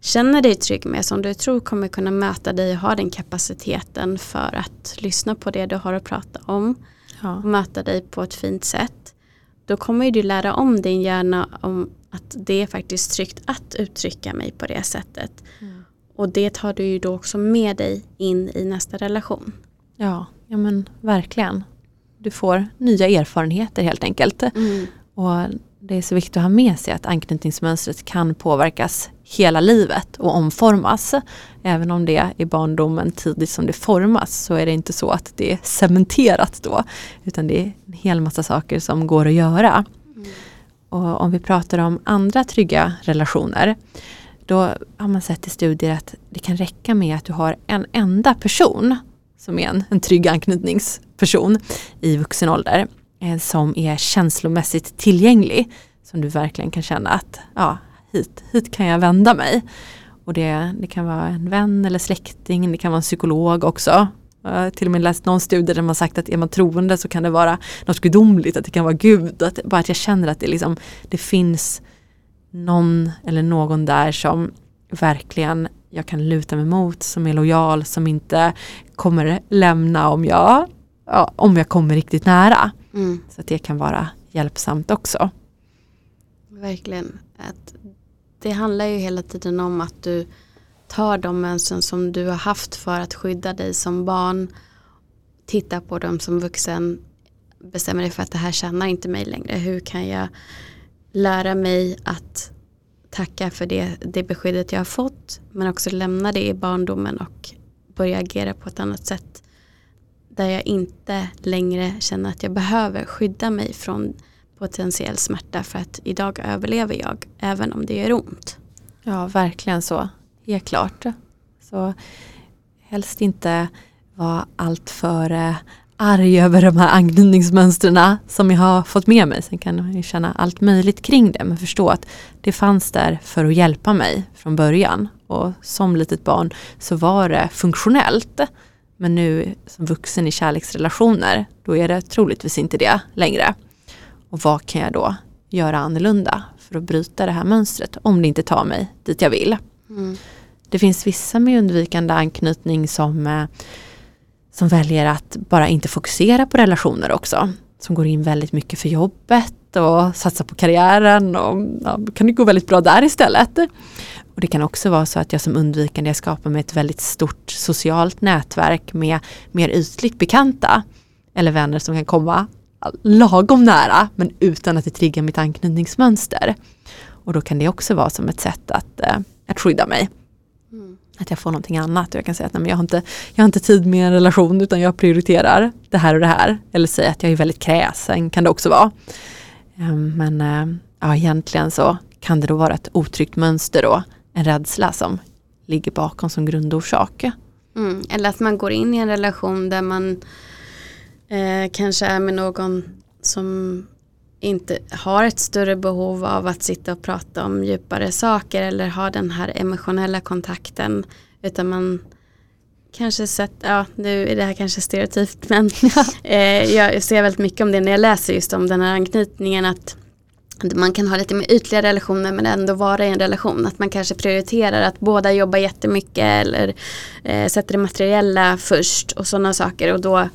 känner dig trygg med, som du tror kommer kunna möta dig och ha den kapaciteten för att lyssna på det du har att prata om Ja. och möta dig på ett fint sätt. Då kommer du lära om din hjärna om att det är faktiskt tryggt att uttrycka mig på det sättet. Mm. Och det tar du ju då också med dig in i nästa relation. Ja, ja men verkligen. Du får nya erfarenheter helt enkelt. Och det är så viktigt att ha med sig att anknytningsmönstret kan påverkas hela livet och omformas. Även om det är i barndomen tidigt som det formas så är det inte så att det är cementerat då. Utan det är en hel massa saker som går att göra. Och om vi pratar om andra trygga relationer då har man sett i studier att det kan räcka med att du har en enda person som är en, en trygg anknytningsperson i vuxen ålder eh, som är känslomässigt tillgänglig. Som du verkligen kan känna att ja, hit, hit kan jag vända mig. Och det, det kan vara en vän eller släkting, det kan vara en psykolog också. Jag har till och med läst någon studie där man sagt att är man troende så kan det vara något gudomligt, att det kan vara Gud. Att, bara att jag känner att det, liksom, det finns någon eller någon där som verkligen jag kan luta mig mot, som är lojal, som inte kommer lämna om jag, ja, om jag kommer riktigt nära. Mm. Så att det kan vara hjälpsamt också. Verkligen. Att det handlar ju hela tiden om att du tar de mönstren som du har haft för att skydda dig som barn. Tittar på dem som vuxen. Bestämmer dig för att det här tjänar inte mig längre. Hur kan jag lära mig att tacka för det, det beskyddet jag har fått. Men också lämna det i barndomen och börja agera på ett annat sätt. Där jag inte längre känner att jag behöver skydda mig från potentiell smärta för att idag överlever jag även om det gör ont. Ja, verkligen så. Helt klart. Så helst inte vara alltför eh, arg över de här anknytningsmönstren som jag har fått med mig. Sen kan man känna allt möjligt kring det men förstå att det fanns där för att hjälpa mig från början. Och som litet barn så var det funktionellt. Men nu som vuxen i kärleksrelationer då är det troligtvis inte det längre. Och vad kan jag då göra annorlunda för att bryta det här mönstret om det inte tar mig dit jag vill. Mm. Det finns vissa med undvikande anknytning som, eh, som väljer att bara inte fokusera på relationer också. Som går in väldigt mycket för jobbet och satsar på karriären och ja, kan det gå väldigt bra där istället. Och det kan också vara så att jag som undvikande jag skapar mig ett väldigt stort socialt nätverk med mer ytligt bekanta eller vänner som kan komma lagom nära men utan att det triggar mitt anknytningsmönster. Och då kan det också vara som ett sätt att, eh, att skydda mig. Mm. Att jag får någonting annat och jag kan säga att nej, men jag, har inte, jag har inte tid med en relation utan jag prioriterar det här och det här. Eller säga att jag är väldigt kräsen kan det också vara. Ehm, Men eh, ja, egentligen så kan det då vara ett otryggt mönster då. En rädsla som ligger bakom som grundorsak. Mm. Eller att man går in i en relation där man eh, kanske är med någon som inte har ett större behov av att sitta och prata om djupare saker eller ha den här emotionella kontakten. Utan man kanske sett, ja nu är det här kanske stereotypt men eh, jag ser väldigt mycket om det när jag läser just om den här anknytningen att man kan ha lite mer ytliga relationer men ändå vara i en relation. Att man kanske prioriterar att båda jobbar jättemycket eller eh, sätter det materiella först och sådana saker. Och då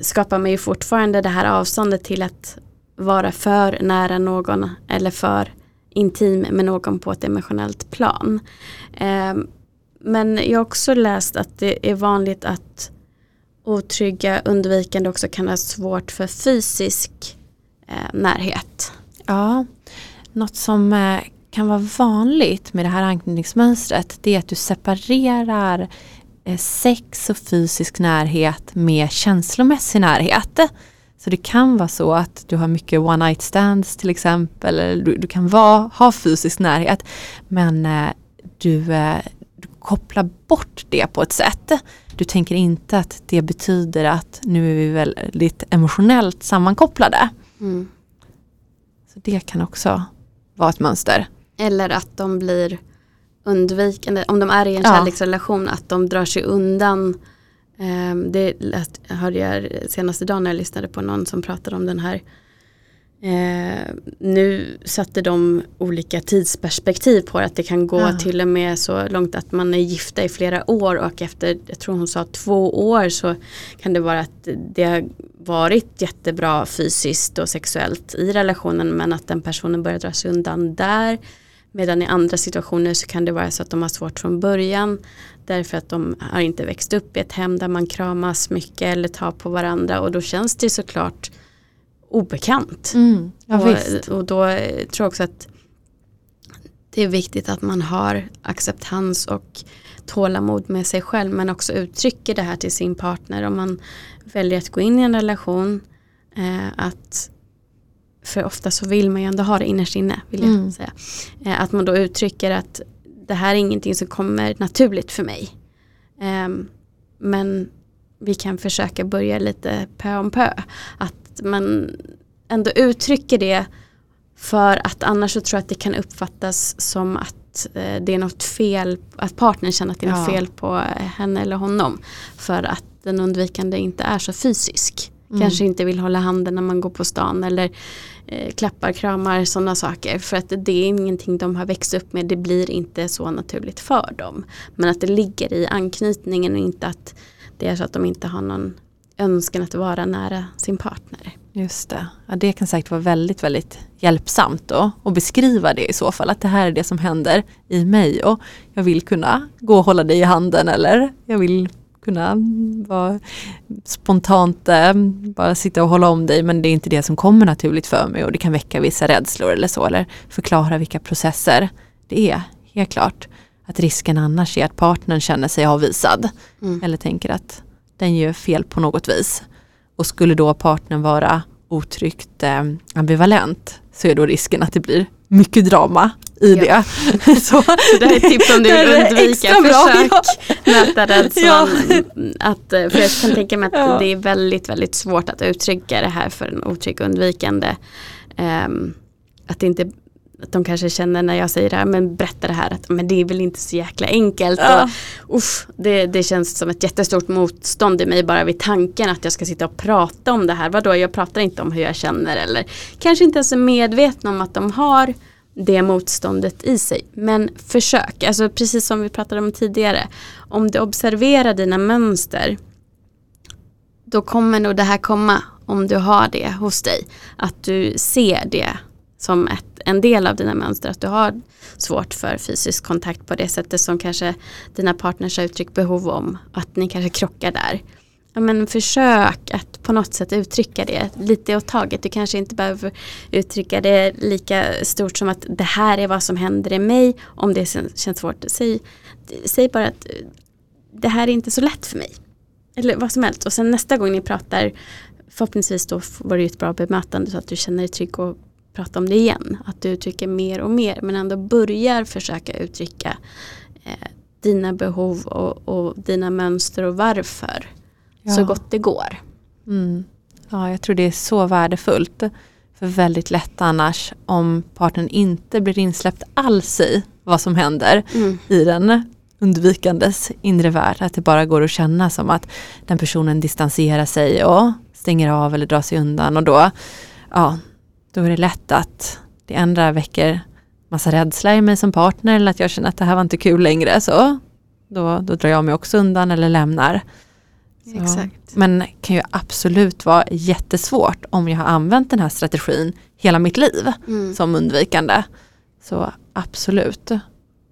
skapar man ju fortfarande det här avståndet till att vara för nära någon eller för intim med någon på ett emotionellt plan. Eh, men jag har också läst att det är vanligt att otrygga undvikande också kan ha svårt för fysisk eh, närhet. Ja, något som eh, kan vara vanligt med det här anknytningsmönstret det är att du separerar eh, sex och fysisk närhet med känslomässig närhet. Så det kan vara så att du har mycket one night stands till exempel. Eller du, du kan vara, ha fysisk närhet men eh, du, du kopplar bort det på ett sätt. Du tänker inte att det betyder att nu är vi väldigt emotionellt sammankopplade. Mm. Det kan också vara ett mönster. Eller att de blir undvikande, om de är i en Ja. kärleksrelation, att de drar sig undan. Ehm, det hörde jag senaste dagen när jag lyssnade på någon som pratade om den här. Eh, nu satte de olika tidsperspektiv på att det kan gå Ja. till och med så långt att man är gifta i flera år och efter, jag tror hon sa två år så kan det vara att det har varit jättebra fysiskt och sexuellt i relationen men att den personen börjar dra sig undan där. Medan i andra situationer så kan det vara så att de har svårt från början därför att de har inte växt upp i ett hem där man kramas mycket eller tar på varandra och då känns det såklart obekant. Mm, ja, och, och då eh, tror jag också att det är viktigt att man har acceptans och tålamod med sig själv men också uttrycker det här till sin partner om man väljer att gå in i en relation eh, att för ofta så vill man ju ändå ha det innerst inne vill jag Mm. säga. Eh, att man då uttrycker att det här är ingenting som kommer naturligt för mig. Ehm, men vi kan försöka börja lite pö om pö. Att man ändå uttrycker det för att annars så tror jag att det kan uppfattas som att eh, det är något fel, att partnern känner att det är något Ja. fel på eh, henne eller honom. För att den undvikande inte är så fysisk. Mm. Kanske inte vill hålla handen när man går på stan eller eh, klappar, kramar, sådana saker. För att det är ingenting de har växt upp med, det blir inte så naturligt för dem. Men att det ligger i anknytningen och inte att det är så att de inte har någon önskan att vara nära sin partner. Just det. Ja, det kan säkert vara väldigt, väldigt hjälpsamt då att beskriva det i så fall. Att det här är det som händer i mig och jag vill kunna gå och hålla dig i handen eller jag vill kunna vara spontant eh, bara sitta och hålla om dig men det är inte det som kommer naturligt för mig och det kan väcka vissa rädslor eller så eller förklara vilka processer det är. Helt klart att risken annars är att partnern känner sig avvisad Mm. eller tänker att den gör fel på något vis. Och skulle då partnern vara otryggt eh, ambivalent så är då risken att det blir mycket drama i Ja. det. så, Så det här är ett tips om du vill undvika. bra, Försök möta rädslan. Ja. Att, eh, för jag kan tänka mig att Ja. det är väldigt, väldigt svårt att uttrycka det här för en otrygg undvikande. Ehm, att det inte att de kanske känner när jag säger det här, men berätta det här, att men det är väl inte så jäkla enkelt. Ja. Och, uff, det, det känns som ett jättestort motstånd i mig bara vid tanken att jag ska sitta och prata om det här. Vadå, jag pratar inte om hur jag känner eller kanske inte ens är medveten om att de har det motståndet i sig. Men försök, alltså precis som vi pratade om tidigare. Om du observerar dina mönster då kommer nog det här komma om du har det hos dig. Att du ser det som ett, en del av dina mönster. Att du har svårt för fysisk kontakt på det sättet som kanske dina partners har uttryckt behov om. Att ni kanske krockar där. Ja, men försök att på något sätt uttrycka det lite åt taget. Du kanske inte behöver uttrycka det lika stort som att det här är vad som händer i mig. Om det känns svårt. Säg, säg bara att det här är inte så lätt för mig. Eller vad som helst. Och sen nästa gång ni pratar förhoppningsvis då var det ett bra bemötande så att du känner dig trygg och prata om det igen. Att du uttrycker mer och mer men ändå börjar försöka uttrycka eh, dina behov och, och, dina mönster och varför. Ja. Så gott det går. Mm. Ja, jag tror det är så värdefullt. För väldigt lätt annars om partnern inte blir insläppt alls i vad som händer mm. i den undvikandes inre värld. Att det bara går att känna som att den personen distanserar sig och stänger av eller drar sig undan och då, ja, då är det lätt att det ändra väcker massa rädsla i mig som partner eller att jag känner att det här var inte kul längre. Så då, då drar jag mig också undan eller lämnar. Så. Exakt. Men kan ju absolut vara jättesvårt om jag har använt den här strategin hela mitt liv mm. som undvikande. Så absolut.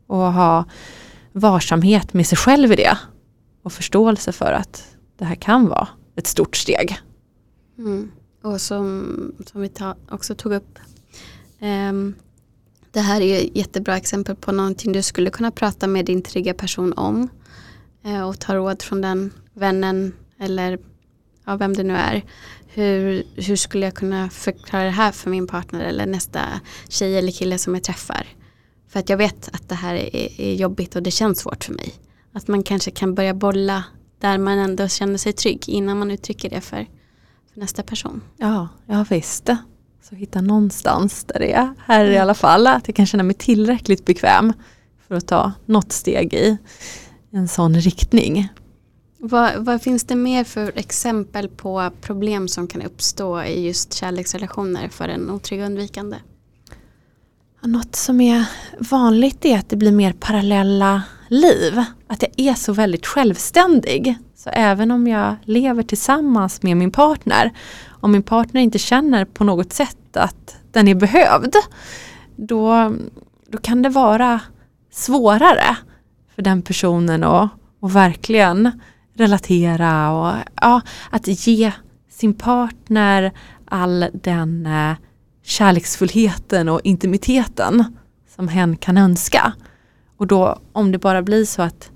Och ha varsamhet med sig själv i det. Och förståelse för att det här kan vara ett stort steg. Mm. Och som, som vi ta, också tog upp. Um, det här är ett jättebra exempel på någonting du skulle kunna prata med din trygga person om. Uh, och ta råd från den vännen eller ja, vem det nu är. Hur, hur skulle jag kunna förklara det här för min partner eller nästa tjej eller kille som jag träffar. För att jag vet att det här är, är jobbigt och det känns svårt för mig. Att man kanske kan börja bolla där man ändå känner sig trygg innan man uttrycker det för nästa person. Ja, ja visst. Så hitta någonstans där det är här mm. i alla fall. Att jag kan känna mig tillräckligt bekväm för att ta något steg i en sån riktning. Vad, vad, finns det mer för exempel på problem som kan uppstå i just kärleksrelationer för en otrygg undvikande? Något som är vanligt är att det blir mer parallella liv. Att jag är så väldigt självständig. Så även om jag lever tillsammans med min partner, om min partner inte känner på något sätt att den är behövd, då, då kan det vara svårare för den personen att, att verkligen relatera och ja, att ge sin partner all den eh, kärleksfullheten och intimiteten som hen kan önska. Och då om det bara blir så att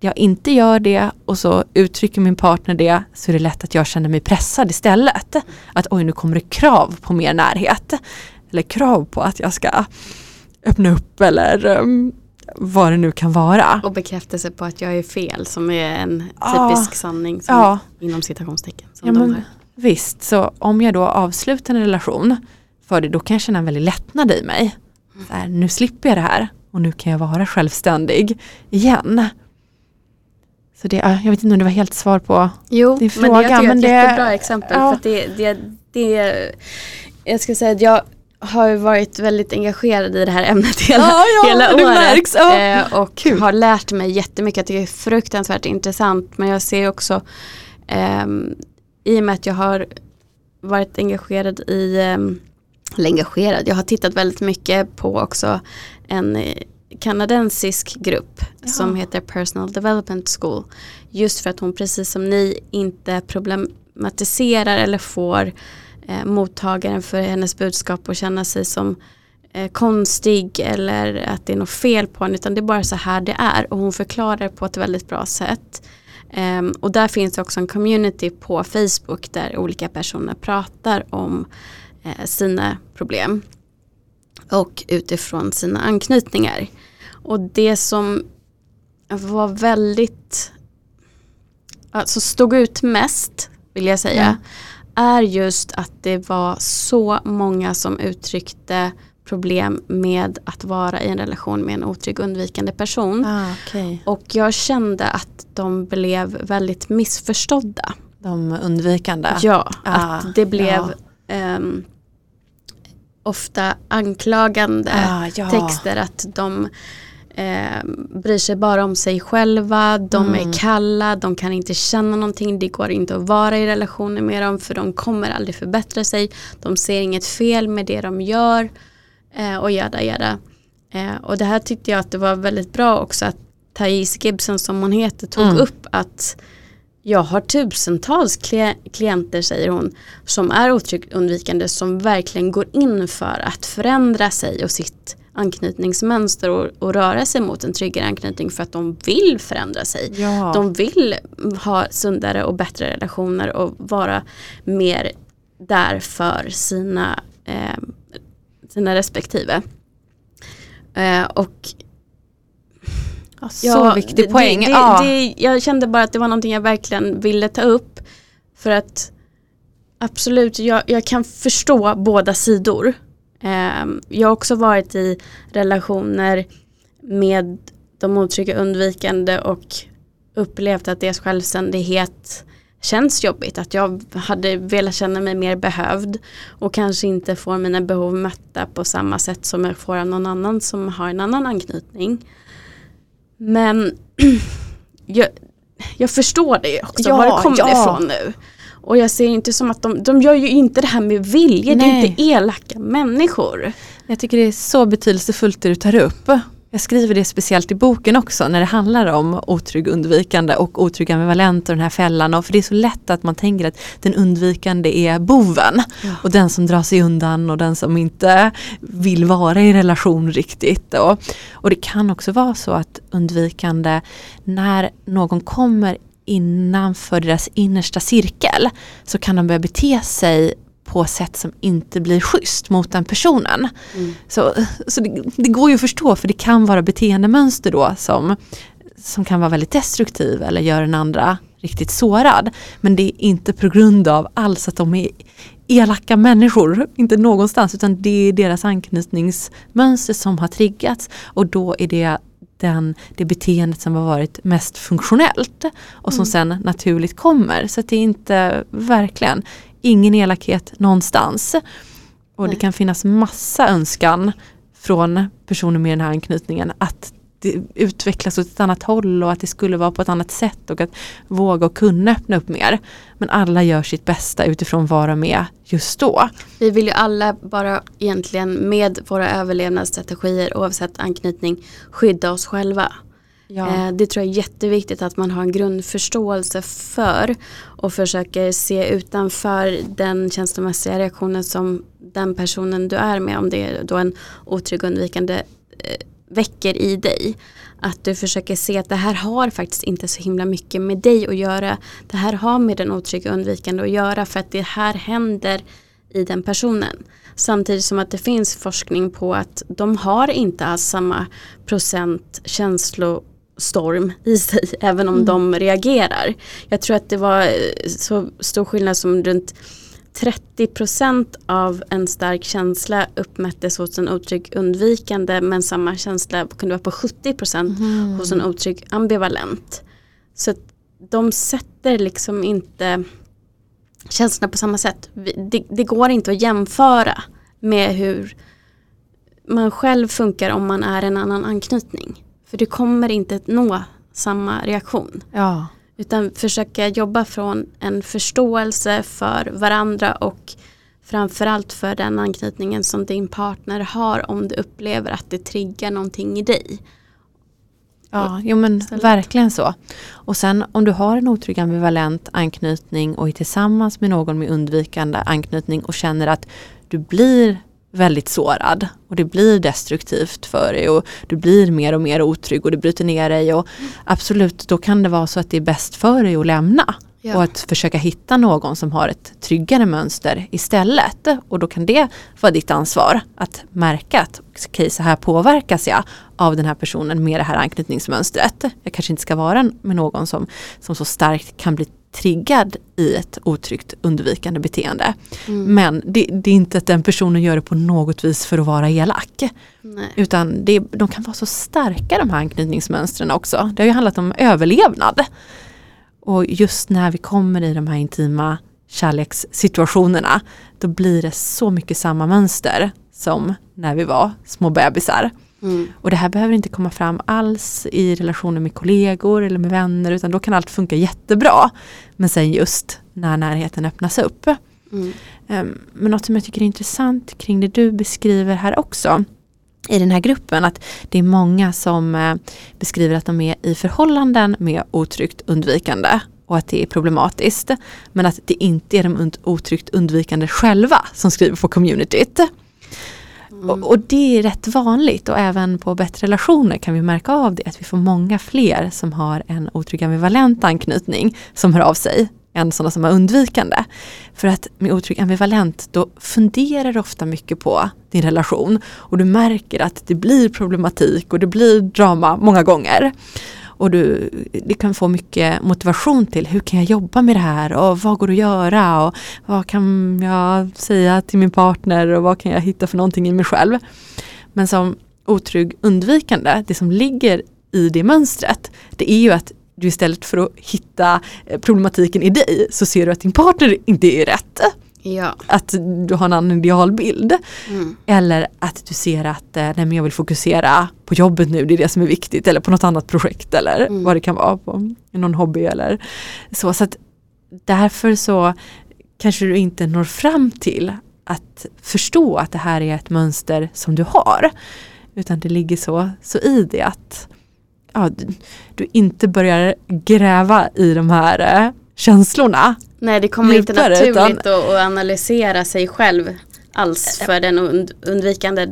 jag inte gör det och så uttrycker min partner det så är det lätt att jag känner mig pressad istället. Att oj nu kommer det krav på mer närhet. Eller krav på att jag ska öppna upp eller um, vad det nu kan vara. Och bekräftelse på att jag är fel som är en typisk ja, sanning som, ja. inom citationstecken. ja, men, visst, så om jag då avslutar en relation för det då kan jag känna en väldig lättnad i mig. Här, nu slipper jag det här och nu kan jag vara självständig igen. Så det, jag vet inte om det var helt svar på jo, din fråga. Men jag tycker men det är ett jättebra exempel. Ja. För det, det, det, jag ska säga att jag har varit väldigt engagerad i det här ämnet hela, ja, ja, hela året. Ja. eh, och Kul. har lärt mig jättemycket. Jag tycker det är fruktansvärt intressant. Men jag ser också eh, i och med att jag har varit engagerad i eh, eller engagerad. Jag har tittat väldigt mycket på också en kanadensisk grupp ja. som heter Personal Development School. Just för att hon precis som ni inte problematiserar eller får eh, mottagaren för hennes budskap och känna sig som eh, konstig eller att det är något fel på henne utan det är bara så här det är och hon förklarar på ett väldigt bra sätt. Um, och där finns också en community på Facebook där olika personer pratar om eh, sina problem och utifrån sina anknytningar. Och det som var väldigt, alltså stod ut mest vill jag säga, mm. är just att det var så många som uttryckte problem med att vara i en relation med en otrygg undvikande person. Ah, okay. Och jag kände att de blev väldigt missförstådda. De undvikande? Ja, ah, att det blev ja. um, ofta anklagande ah, ja. texter. Att de eh, bryr sig bara om sig själva, de mm. är kalla, de kan inte känna någonting, det går inte att vara i relationer med dem för de kommer aldrig förbättra sig. De ser inget fel med det de gör eh, och jada jada. Eh, och det här tyckte jag att det var väldigt bra också att Thais Gibson som hon heter tog mm. upp att jag har tusentals klienter, säger hon, som är undvikande som verkligen går in för att förändra sig och sitt anknytningsmönster och, och, röra sig mot en tryggare anknytning för att de vill förändra sig. Ja. De vill ha sundare och bättre relationer och vara mer där för sina, eh, sina respektive. Eh, och ja, så ja, viktig det, poäng. Det, ja. det, jag kände bara att det var någonting jag verkligen ville ta upp. För att absolut, jag, jag kan förstå båda sidor. Ehm, jag har också varit i relationer med de otrygga undvikande och upplevt att deras självständighet känns jobbigt. Att jag hade velat känna mig mer behövd och kanske inte får mina behov mötta på samma sätt som jag får av någon annan som har en annan anknytning. Men jag, jag förstår det också, ja, var det kommer ja. ifrån nu. Och jag ser inte som att de, de gör ju inte det här med vilje, Nej. det är inte elaka människor. Jag tycker det är så betydelsefullt det du tar upp. Jag skriver det speciellt i boken också när det handlar om otrygg undvikande och otrygg ambivalent och den här fällan. Och för det är så lätt att man tänker att den undvikande är boven ja. och den som drar sig undan och den som inte vill vara i relation riktigt. Och, och det kan också vara så att undvikande när någon kommer innanför deras innersta cirkel så kan de börja bete sig på sätt som inte blir schysst mot den personen. Mm. Så, så det, det, går ju att förstå för det kan vara beteendemönster då som, som kan vara väldigt destruktiv eller gör den andra riktigt sårad. Men det är inte på grund av alls att de är elaka människor, inte någonstans utan det är deras anknytningsmönster som har triggats och då är det den, det beteendet som har varit mest funktionellt och som mm. sen naturligt kommer. Så det är inte verkligen ingen elakhet någonstans. Och Nej. det kan finnas massa önskan från personer med den här anknytningen att det utvecklas åt ett annat håll och att det skulle vara på ett annat sätt och att våga och kunna öppna upp mer. Men alla gör sitt bästa utifrån vad de är just då. Vi vill ju alla bara egentligen med våra överlevnadsstrategier oavsett anknytning skydda oss själva. Ja. Eh, det tror jag är jätteviktigt att man har en grundförståelse för och försöker se utanför den känslomässiga reaktionen som den personen du är med, om det är då en otrygg undvikande eh, väcker i dig. Att du försöker se att det här har faktiskt inte så himla mycket med dig att göra. Det här har med den otrygga undvikande att göra för att det här händer i den personen. Samtidigt som att det finns forskning på att de har inte alls samma procent känslostorm i sig även om mm. de reagerar. Jag tror att det var så stor skillnad som runt 30% av en stark känsla uppmättes hos en otrygg undvikande men samma känsla kunde vara på 70 mm. hos en otrygg ambivalent. Så de sätter liksom inte känslorna på samma sätt. Det, det, går inte att jämföra med hur man själv funkar om man är en annan anknytning. För du kommer inte att nå samma reaktion. Ja. Utan försöka jobba från en förståelse för varandra och framförallt för den anknytningen som din partner har om du upplever att det triggar någonting i dig. Ja, jo men verkligen så. Och sen om du har en otrygg ambivalent anknytning och är tillsammans med någon med undvikande anknytning och känner att du blir väldigt sårad och det blir destruktivt för dig och du blir mer och mer otrygg och du bryter ner dig och absolut då kan det vara så att det är bäst för dig att lämna ja. och att försöka hitta någon som har ett tryggare mönster istället och då kan det vara ditt ansvar att märka att okej okay, så här påverkas jag av den här personen med det här anknytningsmönstret. Jag kanske inte ska vara med någon som, som så starkt kan bli triggad i ett otryggt undvikande beteende. Mm. Men det, det, är inte att den personen gör det på något vis för att vara elak. Nej. Utan det, de kan vara så starka de här anknytningsmönstren också. Det har ju handlat om överlevnad. Och just när vi kommer i de här intima kärlekssituationerna då blir det så mycket samma mönster som när vi var små bebisar. Mm. Och det här behöver inte komma fram alls i relationer med kollegor eller med vänner utan då kan allt funka jättebra. Men sen just när närheten öppnas upp. Mm. Um, Men något som jag tycker är intressant kring det du beskriver här också i den här gruppen att det är många som eh, beskriver att de är i förhållanden med otryggt undvikande och att det är problematiskt. Men att det inte är de otryggt undvikande själva som skriver på communityt. Mm. Och, och det är rätt vanligt och även på bättre relationer kan vi märka av det att vi får många fler som har en otrygg ambivalent anknytning som hör av sig än sådana som är undvikande. För att med otrygg ambivalent då funderar du ofta mycket på din relation och du märker att det blir problematik och det blir drama många gånger. Och du, det kan få mycket motivation till hur kan jag jobba med det här och vad går att göra och vad kan jag säga till min partner och vad kan jag hitta för någonting i mig själv. Men som otrygg undvikande, det som ligger i det mönstret, det är ju att du istället för att hitta eh, problematiken i dig så ser du att din partner inte är rätt. Ja. Att du har en annan idealbild. Mm. Eller att du ser att eh, nej, men jag vill fokusera på jobbet nu, det är det som är viktigt. Eller på något annat projekt eller Mm. vad det kan vara. På någon hobby eller så. så att därför så kanske du inte når fram till att förstå att det här är ett mönster som du har. Utan det ligger så, så i det att ja, du, du inte börjar gräva i de här eh, känslorna. Nej det kommer inte naturligt utan- att, att analysera sig själv alls för den und undvikande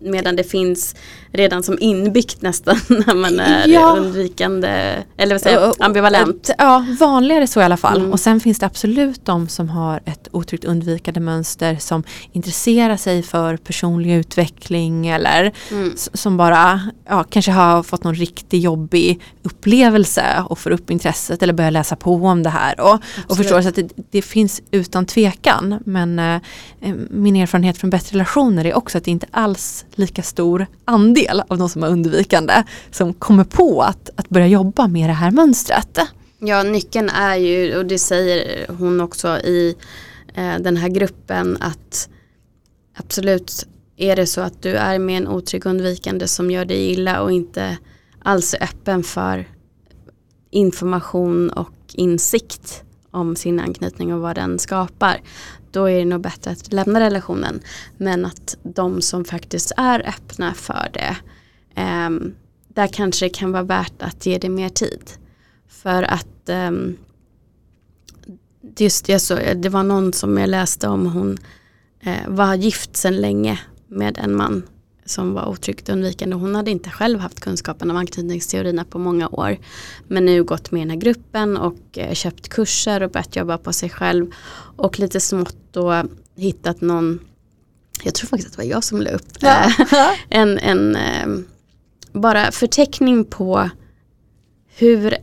medan det finns redan som inbyggt nästan när man är Ja. undvikande eller vad säger ambivalent. Ja, vanligare så i alla fall. Mm. Och sen finns det absolut de som har ett otryggt undvikande mönster som intresserar sig för personlig utveckling eller Mm. som bara ja, kanske har fått någon riktigt jobbig upplevelse och får upp intresset eller börjar läsa på om det här och, och förstår så att det, det finns utan tvekan. Men eh, eh, min erfarenhet från bättre relationer är också att det inte alls lika stor andel av de som är undvikande som kommer på att, att börja jobba med det här mönstret. Ja, nyckeln är ju, och det säger hon också i eh, den här gruppen, att absolut är det så att du är med en otrygg undvikande som gör dig illa och inte alls är öppen för information och insikt om sin anknytning och vad den skapar. Då är det nog bättre att lämna relationen. Men att de som faktiskt är öppna för det, um, där kanske det kan vara värt att ge det mer tid. För att um, just det, så, det var någon som jag läste om hon eh, var gift sedan länge med en man som var otryggt undvikande. Hon hade inte själv haft kunskapen om anknytningsteorierna på många år. Men nu gått med i den här gruppen och eh, köpt kurser och börjat jobba på sig själv. Och lite smått då hittat någon, jag tror faktiskt att det var jag som la upp eh, en, en eh, bara förteckning på hur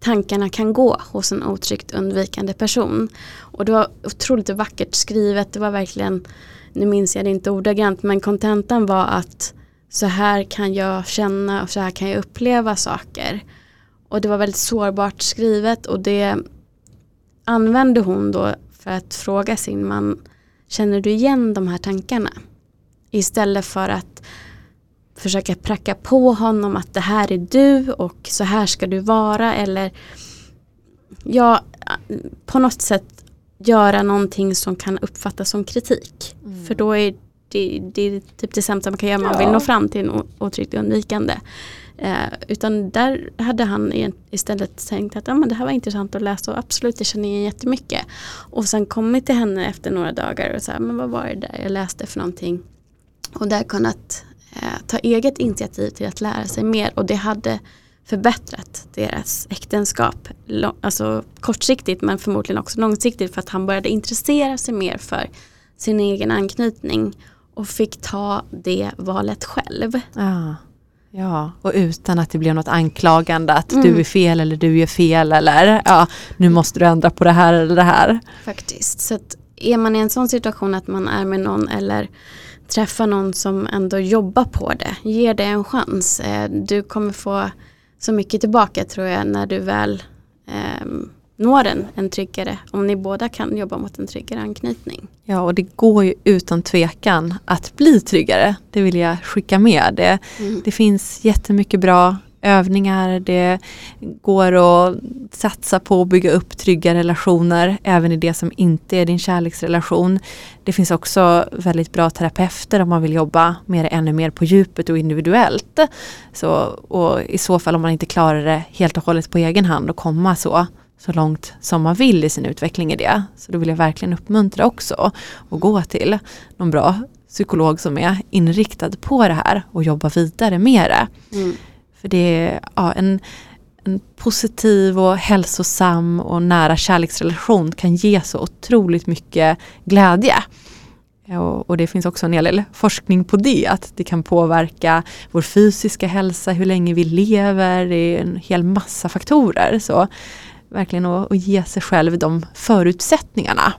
tankarna kan gå hos en otryggt undvikande person. Och det var otroligt vackert skrivet, det var verkligen, nu minns jag det inte ordagrant, men kontentan var att så här kan jag känna och så här kan jag uppleva saker. Och det var väldigt sårbart skrivet och det använde hon då för att fråga sin man, känner du igen de här tankarna? Istället för att försöka pracka på honom att det här är du och så här ska du vara eller ja, på något sätt göra någonting som kan uppfattas som kritik. Mm. För då är det, det är typ det sämsta man kan göra om man vill Ja. nå fram till en otryggt undvikande. Eh, utan där hade han istället tänkt att ja, men det här var intressant att läsa och absolut jag känner igen jättemycket. Och sen kommit till henne efter några dagar och så men vad var det där jag läste för någonting. Och där kunnat ta eget initiativ till att lära sig mer och det hade förbättrat deras äktenskap. Alltså kortsiktigt men förmodligen också långsiktigt för att han började intressera sig mer för sin egen anknytning och fick ta det valet själv. Ja. Ja, och utan att det blir något anklagande att Mm. du är fel eller du är fel eller ja, nu måste du ändra på det här eller det här. Faktiskt. Så att är man i en sån situation att man är med någon eller träffar någon som ändå jobbar på det, ger det en chans. Eh, Du kommer få så mycket tillbaka tror jag när du väl eh, når en, en tryggare, om ni båda kan jobba mot en tryggare anknytning. Ja, och det går ju utan tvekan att bli tryggare. Det vill jag skicka med. Det, Mm. det finns jättemycket bra övningar. Det går att satsa på att bygga upp trygga relationer även i det som inte är din kärleksrelation. Det finns också väldigt bra terapeuter om man vill jobba med det ännu mer på djupet och individuellt. Så, och I så fall om man inte klarar det helt och hållet på egen hand och komma så, så långt som man vill i sin utveckling i det. Så då vill jag verkligen uppmuntra också och gå till någon bra psykolog som är inriktad på det här och jobba vidare med det. Mm. För det är ja, en, en positiv och hälsosam och nära kärleksrelation kan ge så otroligt mycket glädje. Och, och det finns också en hel del forskning på det, att det kan påverka vår fysiska hälsa, hur länge vi lever, det är en hel massa faktorer. Så verkligen att, att ge sig själv de förutsättningarna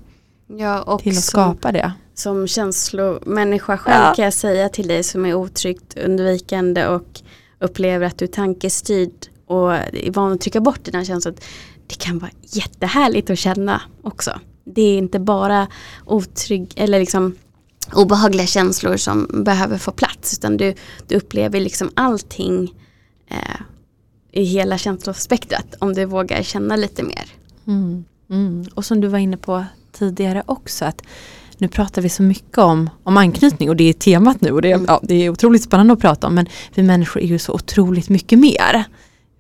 Ja, till att skapa det. som känslomänniska själv Ja. kan jag säga till dig som är otryggt undvikande och upplever att du är tankestyrd och är van att trycka bort dina känslor. Det kan vara jättehärligt att känna också. Det är inte bara otrygg eller liksom obehagliga känslor som behöver få plats utan du, du upplever liksom allting eh, i hela känslospektrat om du vågar känna lite mer. Mm, mm. Och som du var inne på tidigare också att nu pratar vi så mycket om, om anknytning och det är temat nu och det, är- ja, det är otroligt spännande att prata om men vi människor är ju så otroligt mycket mer.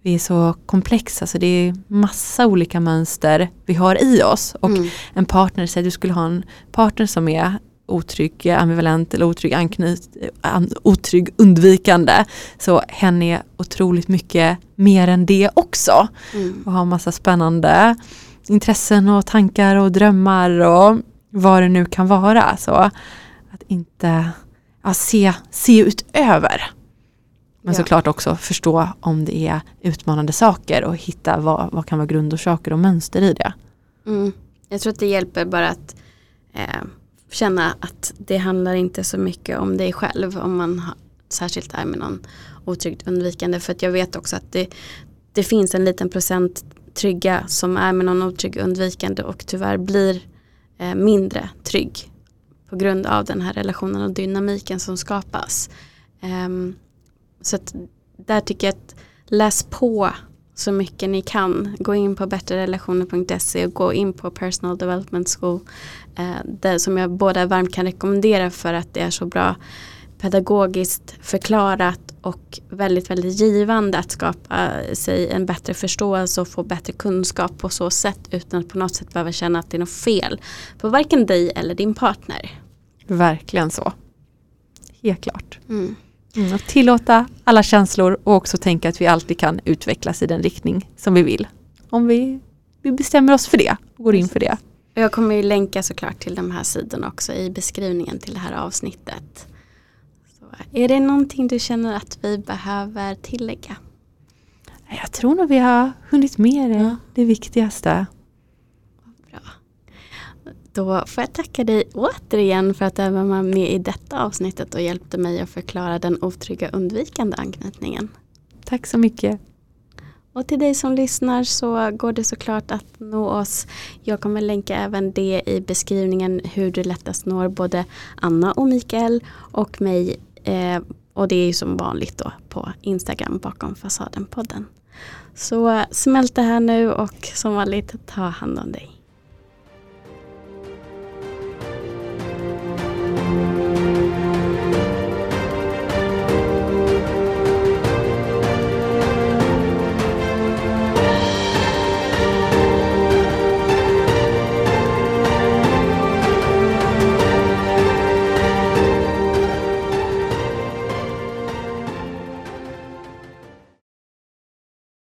Vi är så komplexa så det är massa olika mönster vi har i oss och Mm. en partner, säg du skulle ha en partner som är otrygg, ambivalent eller otrygg anknyt, an, otrygg undvikande så hen är otroligt mycket mer än det också Mm. och har massa spännande intressen och tankar och drömmar och vad det nu kan vara. Så att inte ja, se, se utöver. Men Ja. såklart också förstå om det är utmanande saker och hitta vad, vad kan vara grundorsaker och mönster i det. Mm. Jag tror att det hjälper bara att eh, känna att det handlar inte så mycket om dig själv om man har, särskilt är med någon otryggt undvikande. För att jag vet också att det, det finns en liten procent trygga som är med någon otrygg undvikande och tyvärr blir Eh, mindre trygg på grund av den här relationen och dynamiken som skapas. Ehm, så att där tycker jag att läs på så mycket ni kan. Gå in på bättrerelationer.se och gå in på Personal Development School. Eh, där som jag båda varmt kan rekommendera för att det är så bra pedagogiskt förklarat och väldigt, väldigt givande att skapa sig en bättre förståelse och få bättre kunskap på så sätt utan att på något sätt behöva känna att det är något fel på varken dig eller din partner. Verkligen så. Helt klart. Mm. Mm, och tillåta alla känslor och också tänka att vi alltid kan utvecklas i den riktning som vi vill. Om vi, vi bestämmer oss för det och går in för det. Jag kommer ju länka såklart till de här sidorna också i beskrivningen till det här avsnittet. Är det någonting du känner att vi behöver tillägga? Jag tror nog vi har hunnit med det, Ja. det viktigaste. Bra. Då får jag tacka dig återigen för att du var med i detta avsnittet och hjälpte mig att förklara den otrygga undvikande anknytningen. Tack så mycket. Och till dig som lyssnar så går det såklart att nå oss. Jag kommer länka även det i beskrivningen hur du lättast når både Anna och Mikael och mig. Eh, och det är ju som vanligt då på Instagram bakom fasaden-podden. Så eh, smält det här nu och som vanligt ta hand om dig.